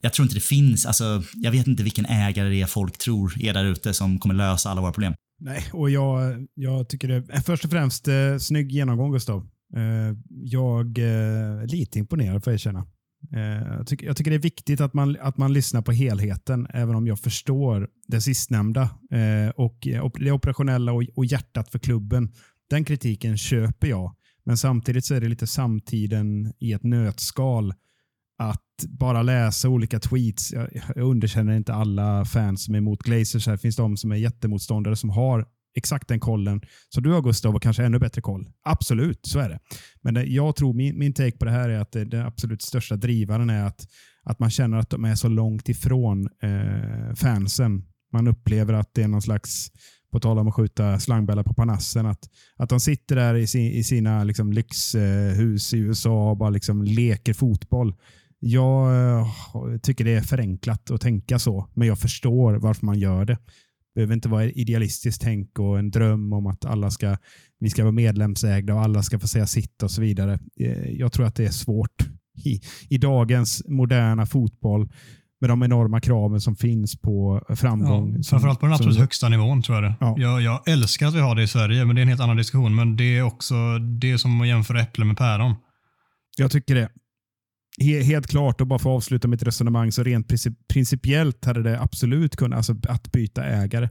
jag tror inte det finns, alltså, jag vet inte vilken ägare det är folk tror är där ute som kommer lösa alla våra problem. Nej, och jag, jag tycker det är först och främst eh, snygg genomgång Gustav. Eh, jag eh, är eh, lite imponerad får jag erkänna. Eh, jag, tycker, jag tycker det är viktigt att man, att man lyssnar på helheten, även om jag förstår det sistnämnda eh, och eh, det operationella och, och hjärtat för klubben. Den kritiken köper jag, men samtidigt så är det lite samtiden i ett nötskal att bara läsa olika tweets. Jag, jag underkänner inte alla fans som är emot Glazers. Det finns de som är jättemotståndare som har exakt den kollen som du har Gustav och kanske ännu bättre koll. Absolut, så är det. Men det, jag tror min, min take på det här är att den absolut största drivaren är att, att man känner att de är så långt ifrån eh, fansen. Man upplever att det är någon slags på tal om att skjuta slangbällar på Panassen, att, att de sitter där i, sin, i sina liksom, lyxhus i USA och bara liksom leker fotboll. Jag eh, tycker det är förenklat att tänka så, men jag förstår varför man gör det. Det behöver inte vara idealistiskt tänk och en dröm om att alla ska, vi ska vara medlemsägda och alla ska få säga sitt och så vidare. Eh, jag tror att det är svårt i, i dagens moderna fotboll med de enorma kraven som finns på framgång. Ja, framförallt på den absolut som, högsta nivån tror jag det. Ja. Jag, jag, älskar att vi har det i Sverige, men det är en helt annan diskussion. Men det är också det är som att jämföra äpplen med päron. Jag tycker det helt klart, och bara för att avsluta mitt resonemang, så rent principiellt hade det absolut kunnat, alltså att byta ägare,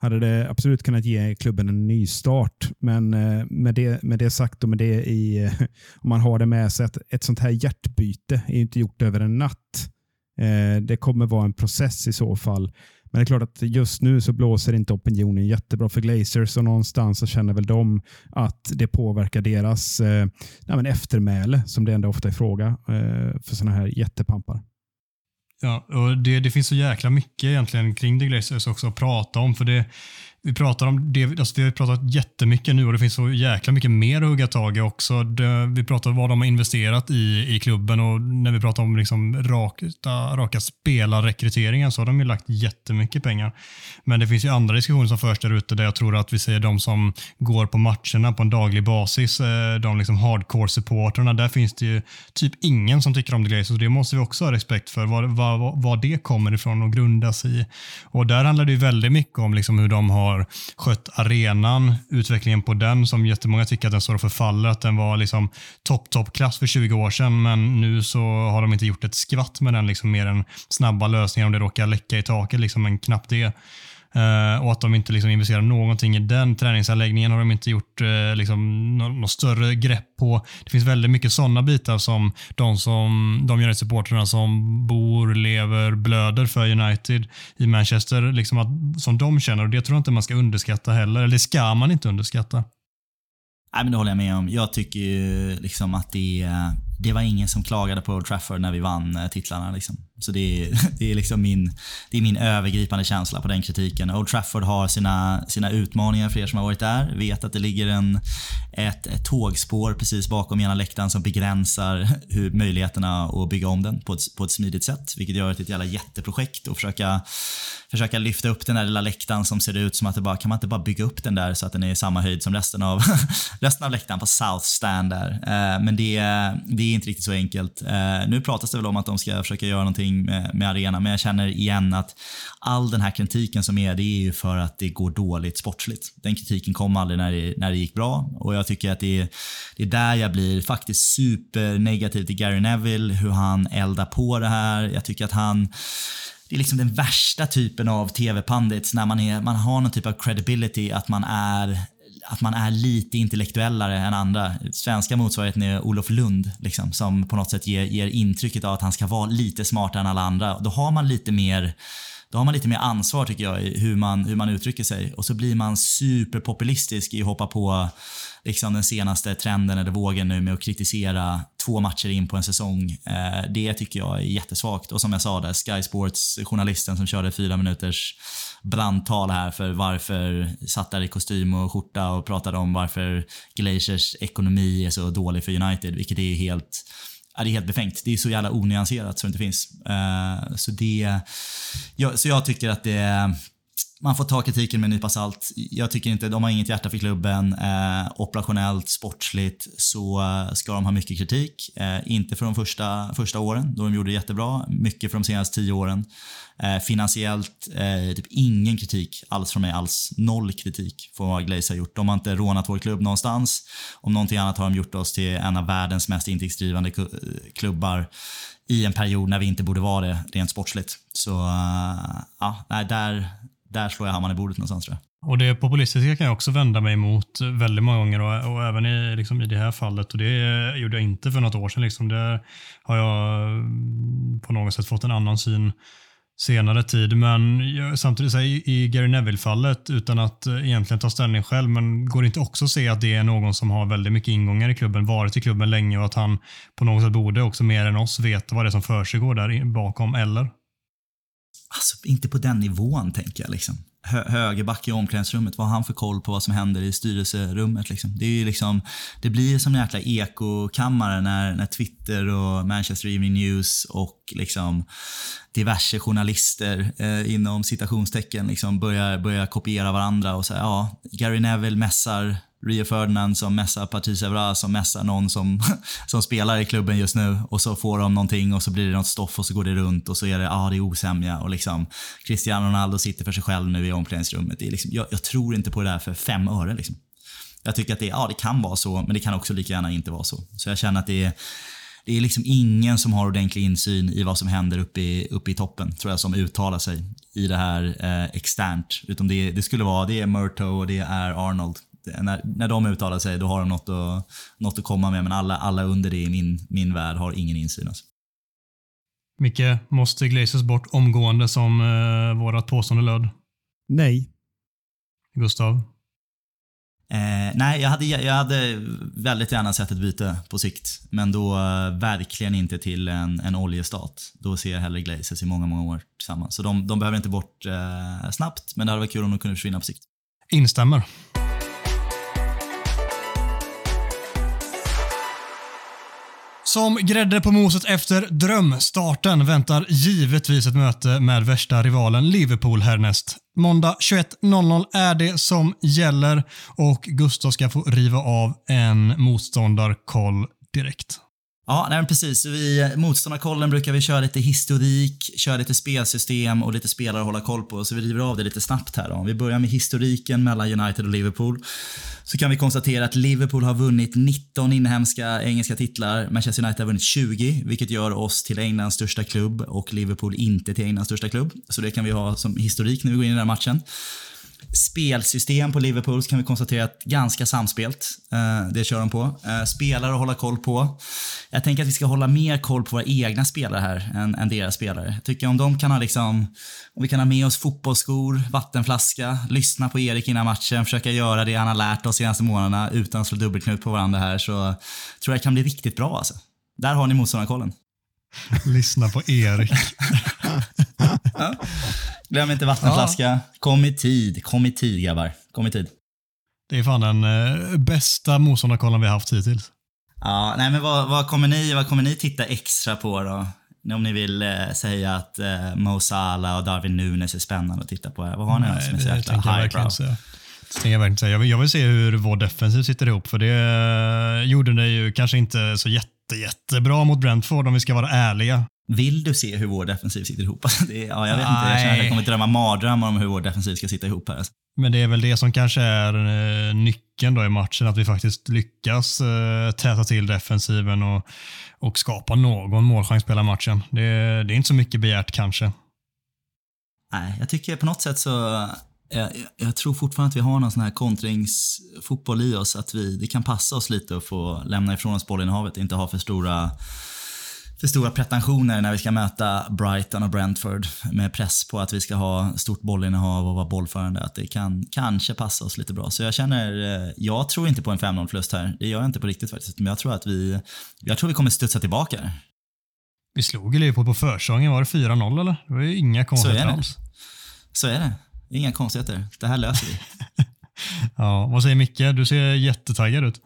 hade det absolut kunnat ge klubben en ny start. Men eh, med det, med det sagt och med det i, eh, om man har det med sig, att ett sånt här hjärtbyte är inte gjort över en natt. Eh, det kommer vara en process i så fall. Men det är klart att just nu så blåser inte opinionen jättebra för Glazers och någonstans så känner väl de att det påverkar deras eh, nej, eftermäle, som det ändå ofta är fråga, eh, för sådana här jättepampar. Ja, och det, det finns så jäkla mycket egentligen kring The Glazers också att prata om. För det, vi pratar om det, alltså vi har pratat jättemycket nu och det finns så jäkla mycket mer att hugga tag i också. Det, vi pratar om vad de har investerat i, i klubben och när vi pratar om liksom raka, raka spelarrekryteringen så har de ju lagt jättemycket pengar. Men det finns ju andra diskussioner som förs där ute där jag tror att vi ser de som går på matcherna på en daglig basis, eh, de liksom hardcore-supporterna, där finns det ju typ ingen som tycker om The Glazers och det måste vi också ha respekt för, vad, vad, vad det kommer ifrån och grundas i. Och där handlar det ju väldigt mycket om liksom hur de har har skött arenan, utvecklingen på den som jättemånga tycker att den står och förfaller, att den var liksom topp, toppklass för 20 år sedan, men nu så har de inte gjort ett skvatt med den, liksom mer än snabba lösningar om det råkar läcka i taket, liksom, men knappt det. Uh, och att de inte liksom investerar någonting i den träningsanläggningen har de inte gjort uh, liksom, något, större grepp på. Det finns väldigt mycket sådana bitar som de som de United-supportrarna som bor, lever, blöder för United i Manchester, liksom att, som de känner. Och Det tror jag inte man ska underskatta heller. Eller det ska man inte underskatta. Nej, men det håller jag med om. Jag tycker ju liksom att det, eh, det var ingen som klagade på Old Trafford när vi vann titlarna. Liksom. Så det är, det är liksom min, det är min övergripande känsla på den kritiken. Old Trafford har sina, sina utmaningar för er som har varit där. Vet att det ligger en, ett, ett tågspår precis bakom ena läktaren som begränsar hur, möjligheterna att bygga om den på ett, på ett smidigt sätt. Vilket gör att det är ett jävla jätteprojekt att försöka, försöka lyfta upp den där lilla läktaren som ser ut som att det bara, kan man inte bara bygga upp den där så att den är i samma höjd som resten av, resten av läktaren på South Stand där. Eh, men det, det är inte riktigt så enkelt. Eh, nu pratas det väl om att de ska försöka göra någonting med, med arenan, men jag känner igen att all den här kritiken som är, det är ju för att det går dåligt sportsligt. Den kritiken kom aldrig när det, när det gick bra och jag tycker att det är, det är där jag blir faktiskt supernegativ till Gary Neville, hur han eldar på det här. Jag tycker att han det är liksom den värsta typen av tv-pandits när man, är, man har någon typ av credibility, att man är att man är lite intellektuellare än andra. Svenska motsvarigheten är Olof Lund, liksom, som på något sätt ger, ger intrycket av att han ska vara lite smartare än alla andra. Då har man lite mer då har man lite mer ansvar tycker jag i hur man, hur man uttrycker sig. Och så blir man superpopulistisk i att hoppa på liksom den senaste trenden eller vågen nu med att kritisera två matcher in på en säsong. Eh, det tycker jag är jättesvagt. Och som jag sa där, Sky Sports-journalisten som körde fyra minuters brandtal här för varför satt där i kostym och skjorta och pratade om varför Glaciers ekonomi är så dålig för United, vilket är helt Ja, det är helt befängt. Det är så jävla onyanserat så det inte finns. Uh, så, det, ja, så jag tycker att det man får ta kritiken med en nypa salt. Jag tycker inte, de har inget hjärta för klubben. Eh, operationellt, sportsligt så eh, ska de ha mycket kritik. Eh, inte för de första, första åren, då de gjorde det jättebra. Mycket för de senaste tio åren. Eh, finansiellt, eh, typ ingen kritik alls från mig alls. Noll kritik för vad Glaze har gjort. De har inte rånat vår klubb någonstans. Om någonting annat har de gjort oss till en av världens mest intäktsdrivande klubbar i en period när vi inte borde vara det rent sportsligt. Så eh, ja, där, där slår jag hammaren i bordet någonstans tror jag. Och Det populistiska kan jag också vända mig emot väldigt många gånger och, och även i, liksom, i det här fallet. Och Det gjorde jag inte för något år sedan. Liksom. Där har jag mm, på något sätt fått en annan syn senare tid. Men samtidigt här, i Gary Neville-fallet, utan att eh, egentligen ta ställning själv, men går det inte också att se att det är någon som har väldigt mycket ingångar i klubben, varit i klubben länge och att han på något sätt borde också mer än oss veta vad det är som försiggår där bakom, eller? Alltså, inte på den nivån tänker jag. Liksom. Hö högerback i omklädningsrummet, vad har han för koll på vad som händer i styrelserummet? Liksom? Det, är liksom, det blir som en jäkla ekokammare när, när Twitter och Manchester Evening News och liksom diverse journalister eh, inom citationstecken liksom börjar, börjar kopiera varandra och säga ja, Gary Neville mässar Rio Ferdinand som messar, Patrice Evra som messar någon som, som spelar i klubben just nu och så får de någonting och så blir det något stoff och så går det runt och så är det, ja ah, det är osämja och liksom Cristiano Ronaldo sitter för sig själv nu i omklädningsrummet. Det är liksom, jag, jag tror inte på det där för fem öre liksom. Jag tycker att det, ja, det kan vara så, men det kan också lika gärna inte vara så. Så jag känner att det är, det är liksom ingen som har ordentlig insyn i vad som händer uppe i, uppe i toppen, tror jag, som uttalar sig i det här eh, externt. Utom det, det skulle vara, det är Murto och det är Arnold när, när de uttalar sig, då har de något att, något att komma med. Men alla, alla under det i min, min värld har ingen insyn. Alltså. Micke, måste Glazers bort omgående som eh, vårat påstående löd? Nej. Gustav? Eh, nej, jag hade, jag hade väldigt gärna sett ett byte på sikt. Men då eh, verkligen inte till en, en oljestat. Då ser jag hellre Glazers i många, många år tillsammans. Så de, de behöver inte bort eh, snabbt, men det hade varit kul om de kunde försvinna på sikt. Instämmer. Som grädde på moset efter drömstarten väntar givetvis ett möte med värsta rivalen Liverpool härnäst. Måndag 21.00 är det som gäller och Gustav ska få riva av en motståndarkoll direkt. Ja, nej, precis. Vi, motståndarkollen brukar vi köra lite historik, köra lite spelsystem och lite spelare att hålla koll på. Så vi river av det lite snabbt här. Då. Om vi börjar med historiken mellan United och Liverpool. Så kan vi konstatera att Liverpool har vunnit 19 inhemska engelska titlar. Manchester United har vunnit 20, vilket gör oss till Englands största klubb och Liverpool inte till Englands största klubb. Så det kan vi ha som historik när vi går in i den här matchen spelsystem på Liverpool kan vi konstatera att ganska samspelt. Eh, det kör de på. Eh, spelare att hålla koll på. Jag tänker att vi ska hålla mer koll på våra egna spelare här än, än deras spelare. Jag tycker om de kan ha liksom, om vi kan ha med oss fotbollsskor, vattenflaska, lyssna på Erik innan matchen, försöka göra det han har lärt oss de senaste månaderna utan att slå dubbelknut på varandra här så tror jag det kan bli riktigt bra alltså. Där har ni motståndarkollen. Lyssna på Erik. ja. Glöm inte vattenflaska. Ja. Kom i tid. Kom i tid grabbar. Kom i tid. Det är fan den eh, bästa motståndarkollen vi har haft hittills. Ja, nej men vad, vad, kommer ni, vad kommer ni titta extra på då? Om ni vill eh, säga att eh, Mo Salah och Darwin Nunes är spännande att titta på. Vad har ni nej, som är så jäkla highbrow? Jag, verkligen säga. Jag, vill, jag vill se hur vår defensiv sitter ihop, för det eh, gjorde ni ju kanske inte så jätte, jättebra mot Brentford om vi ska vara ärliga. Vill du se hur vår defensiv sitter ihop? Det är, ja, jag vet Nej. inte. Jag känner att jag kommer drömma mardrömmar om hur vår defensiv ska sitta ihop här. Alltså. Men det är väl det som kanske är eh, nyckeln då i matchen, att vi faktiskt lyckas eh, täta till defensiven och, och skapa någon målchans hela matchen. Det, det är inte så mycket begärt kanske. Nej, jag tycker på något sätt så Jag, jag tror fortfarande att vi har någon sån här kontringsfotboll i oss. Att vi, det kan passa oss lite att få lämna ifrån oss bollinnehavet. Inte ha för stora, för stora pretensioner när vi ska möta Brighton och Brentford. Med press på att vi ska ha stort bollinnehav och vara bollförande. Att det kan kanske passa oss lite bra. Så jag känner, eh, jag tror inte på en 5-0 förlust här. Det gör jag inte på riktigt faktiskt. Men jag tror att vi, jag tror vi kommer studsa tillbaka. Vi slog ju Liverpool på försäsongen. Var det 4-0 eller? Det var ju inga konstigheter alls. Så är det. Inga konstigheter. Det här löser vi. ja, vad säger Micke? Du ser jättetaggad ut.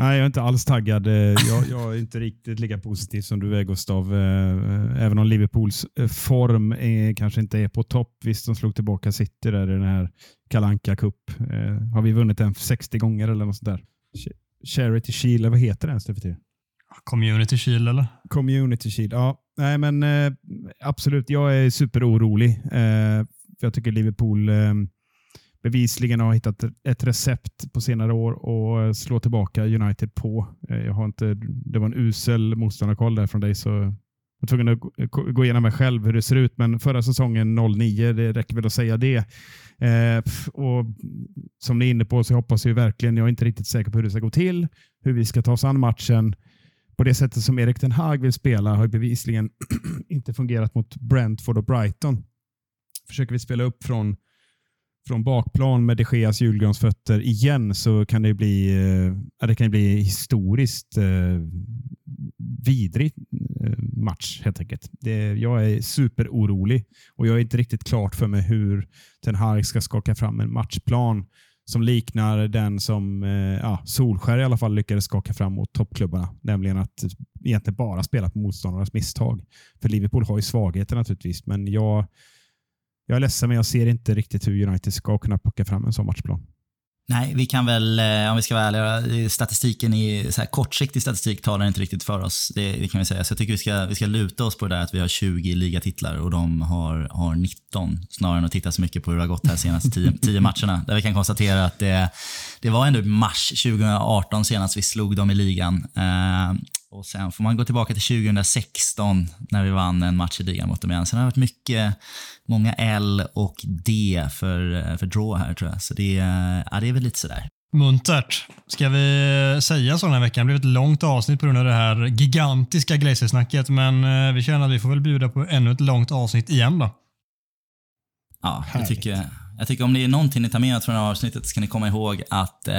Nej, jag är inte alls taggad. Eh, jag, jag, är inte riktigt lika positiv som du är Gustav. Eh, även om Liverpools eh, form är, kanske inte är på topp. Visst, de slog tillbaka City där i den här Kalanka Cup. Har vi vunnit den 60 gånger eller något sånt där? Charity Shield, vad heter den för tiden? Community Shield eller? Community Shield, ja. Nej, men absolut. Jag är superorolig. För jag tycker Liverpool eh, bevisligen har hittat ett recept på senare år och eh, slå tillbaka United på. Eh, jag har inte, det var en usel motståndarkoll där från dig, så jag var tvungen att gå eh, igenom mig själv hur det ser ut. Men förra säsongen 09, det räcker väl att säga det. Eh, och Som ni är inne på så hoppas jag verkligen, jag är inte riktigt säker på hur det ska gå till, hur vi ska ta oss an matchen. På det sättet som Erik Ten Hag vill spela har bevisligen inte fungerat mot Brentford och Brighton försöker vi spela upp från, från bakplan med de Geas julgransfötter igen så kan det bli, eh, det kan bli historiskt eh, vidrig eh, match helt enkelt. Det, jag är superorolig och jag är inte riktigt klart för mig hur Ten Hag ska skaka fram en matchplan som liknar den som eh, ja, Solskär i alla fall lyckades skaka fram mot toppklubbarna. Nämligen att egentligen bara spela på motståndarnas misstag. För Liverpool har ju svagheter naturligtvis, men jag jag är ledsen, men jag ser inte riktigt hur United ska kunna plocka fram en sån matchplan. Nej, vi kan väl, eh, om vi ska vara ärliga, statistiken i så här kortsiktig statistik talar inte riktigt för oss. Det, det, kan vi säga. Så jag tycker vi ska, vi ska luta oss på det där att vi har 20 ligatitlar och de har, har 19. Snarare än att titta så mycket på hur det har gått här senaste 10, 10 matcherna. Där vi kan konstatera att det, det var ändå mars 2018 senast vi slog dem i ligan. Eh, och sen får man gå tillbaka till 2016 när vi vann en match i ligan mot dem igen. Sen har det varit mycket, många L och D för, för draw här tror jag. Så det, ja, det är väl lite sådär. Muntert. Ska vi säga så den här veckan? Det blev ett långt avsnitt på grund av det här gigantiska Glazer-snacket, men eh, vi känner att vi får väl bjuda på ännu ett långt avsnitt igen då. Ja, det tycker jag. Jag tycker om det är någonting ni tar med er från det här avsnittet så kan ni komma ihåg att eh,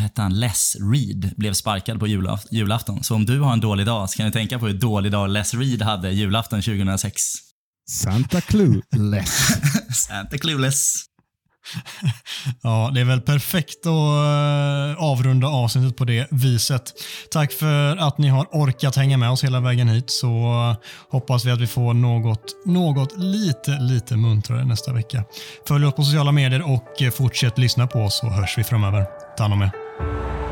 hette han, Les Reed blev sparkad på julaf julafton. Så om du har en dålig dag så kan ni tänka på hur dålig dag Les Reed hade julafton 2006. Santa Clueless. Santa Clueless. Ja, det är väl perfekt att eh, avrunda avsnittet på det viset. Tack för att ni har orkat hänga med oss hela vägen hit så eh, hoppas vi att vi får något, något lite, lite muntrare nästa vecka. Följ oss på sociala medier och eh, fortsätt lyssna på oss så hörs vi framöver. Ta hand om er.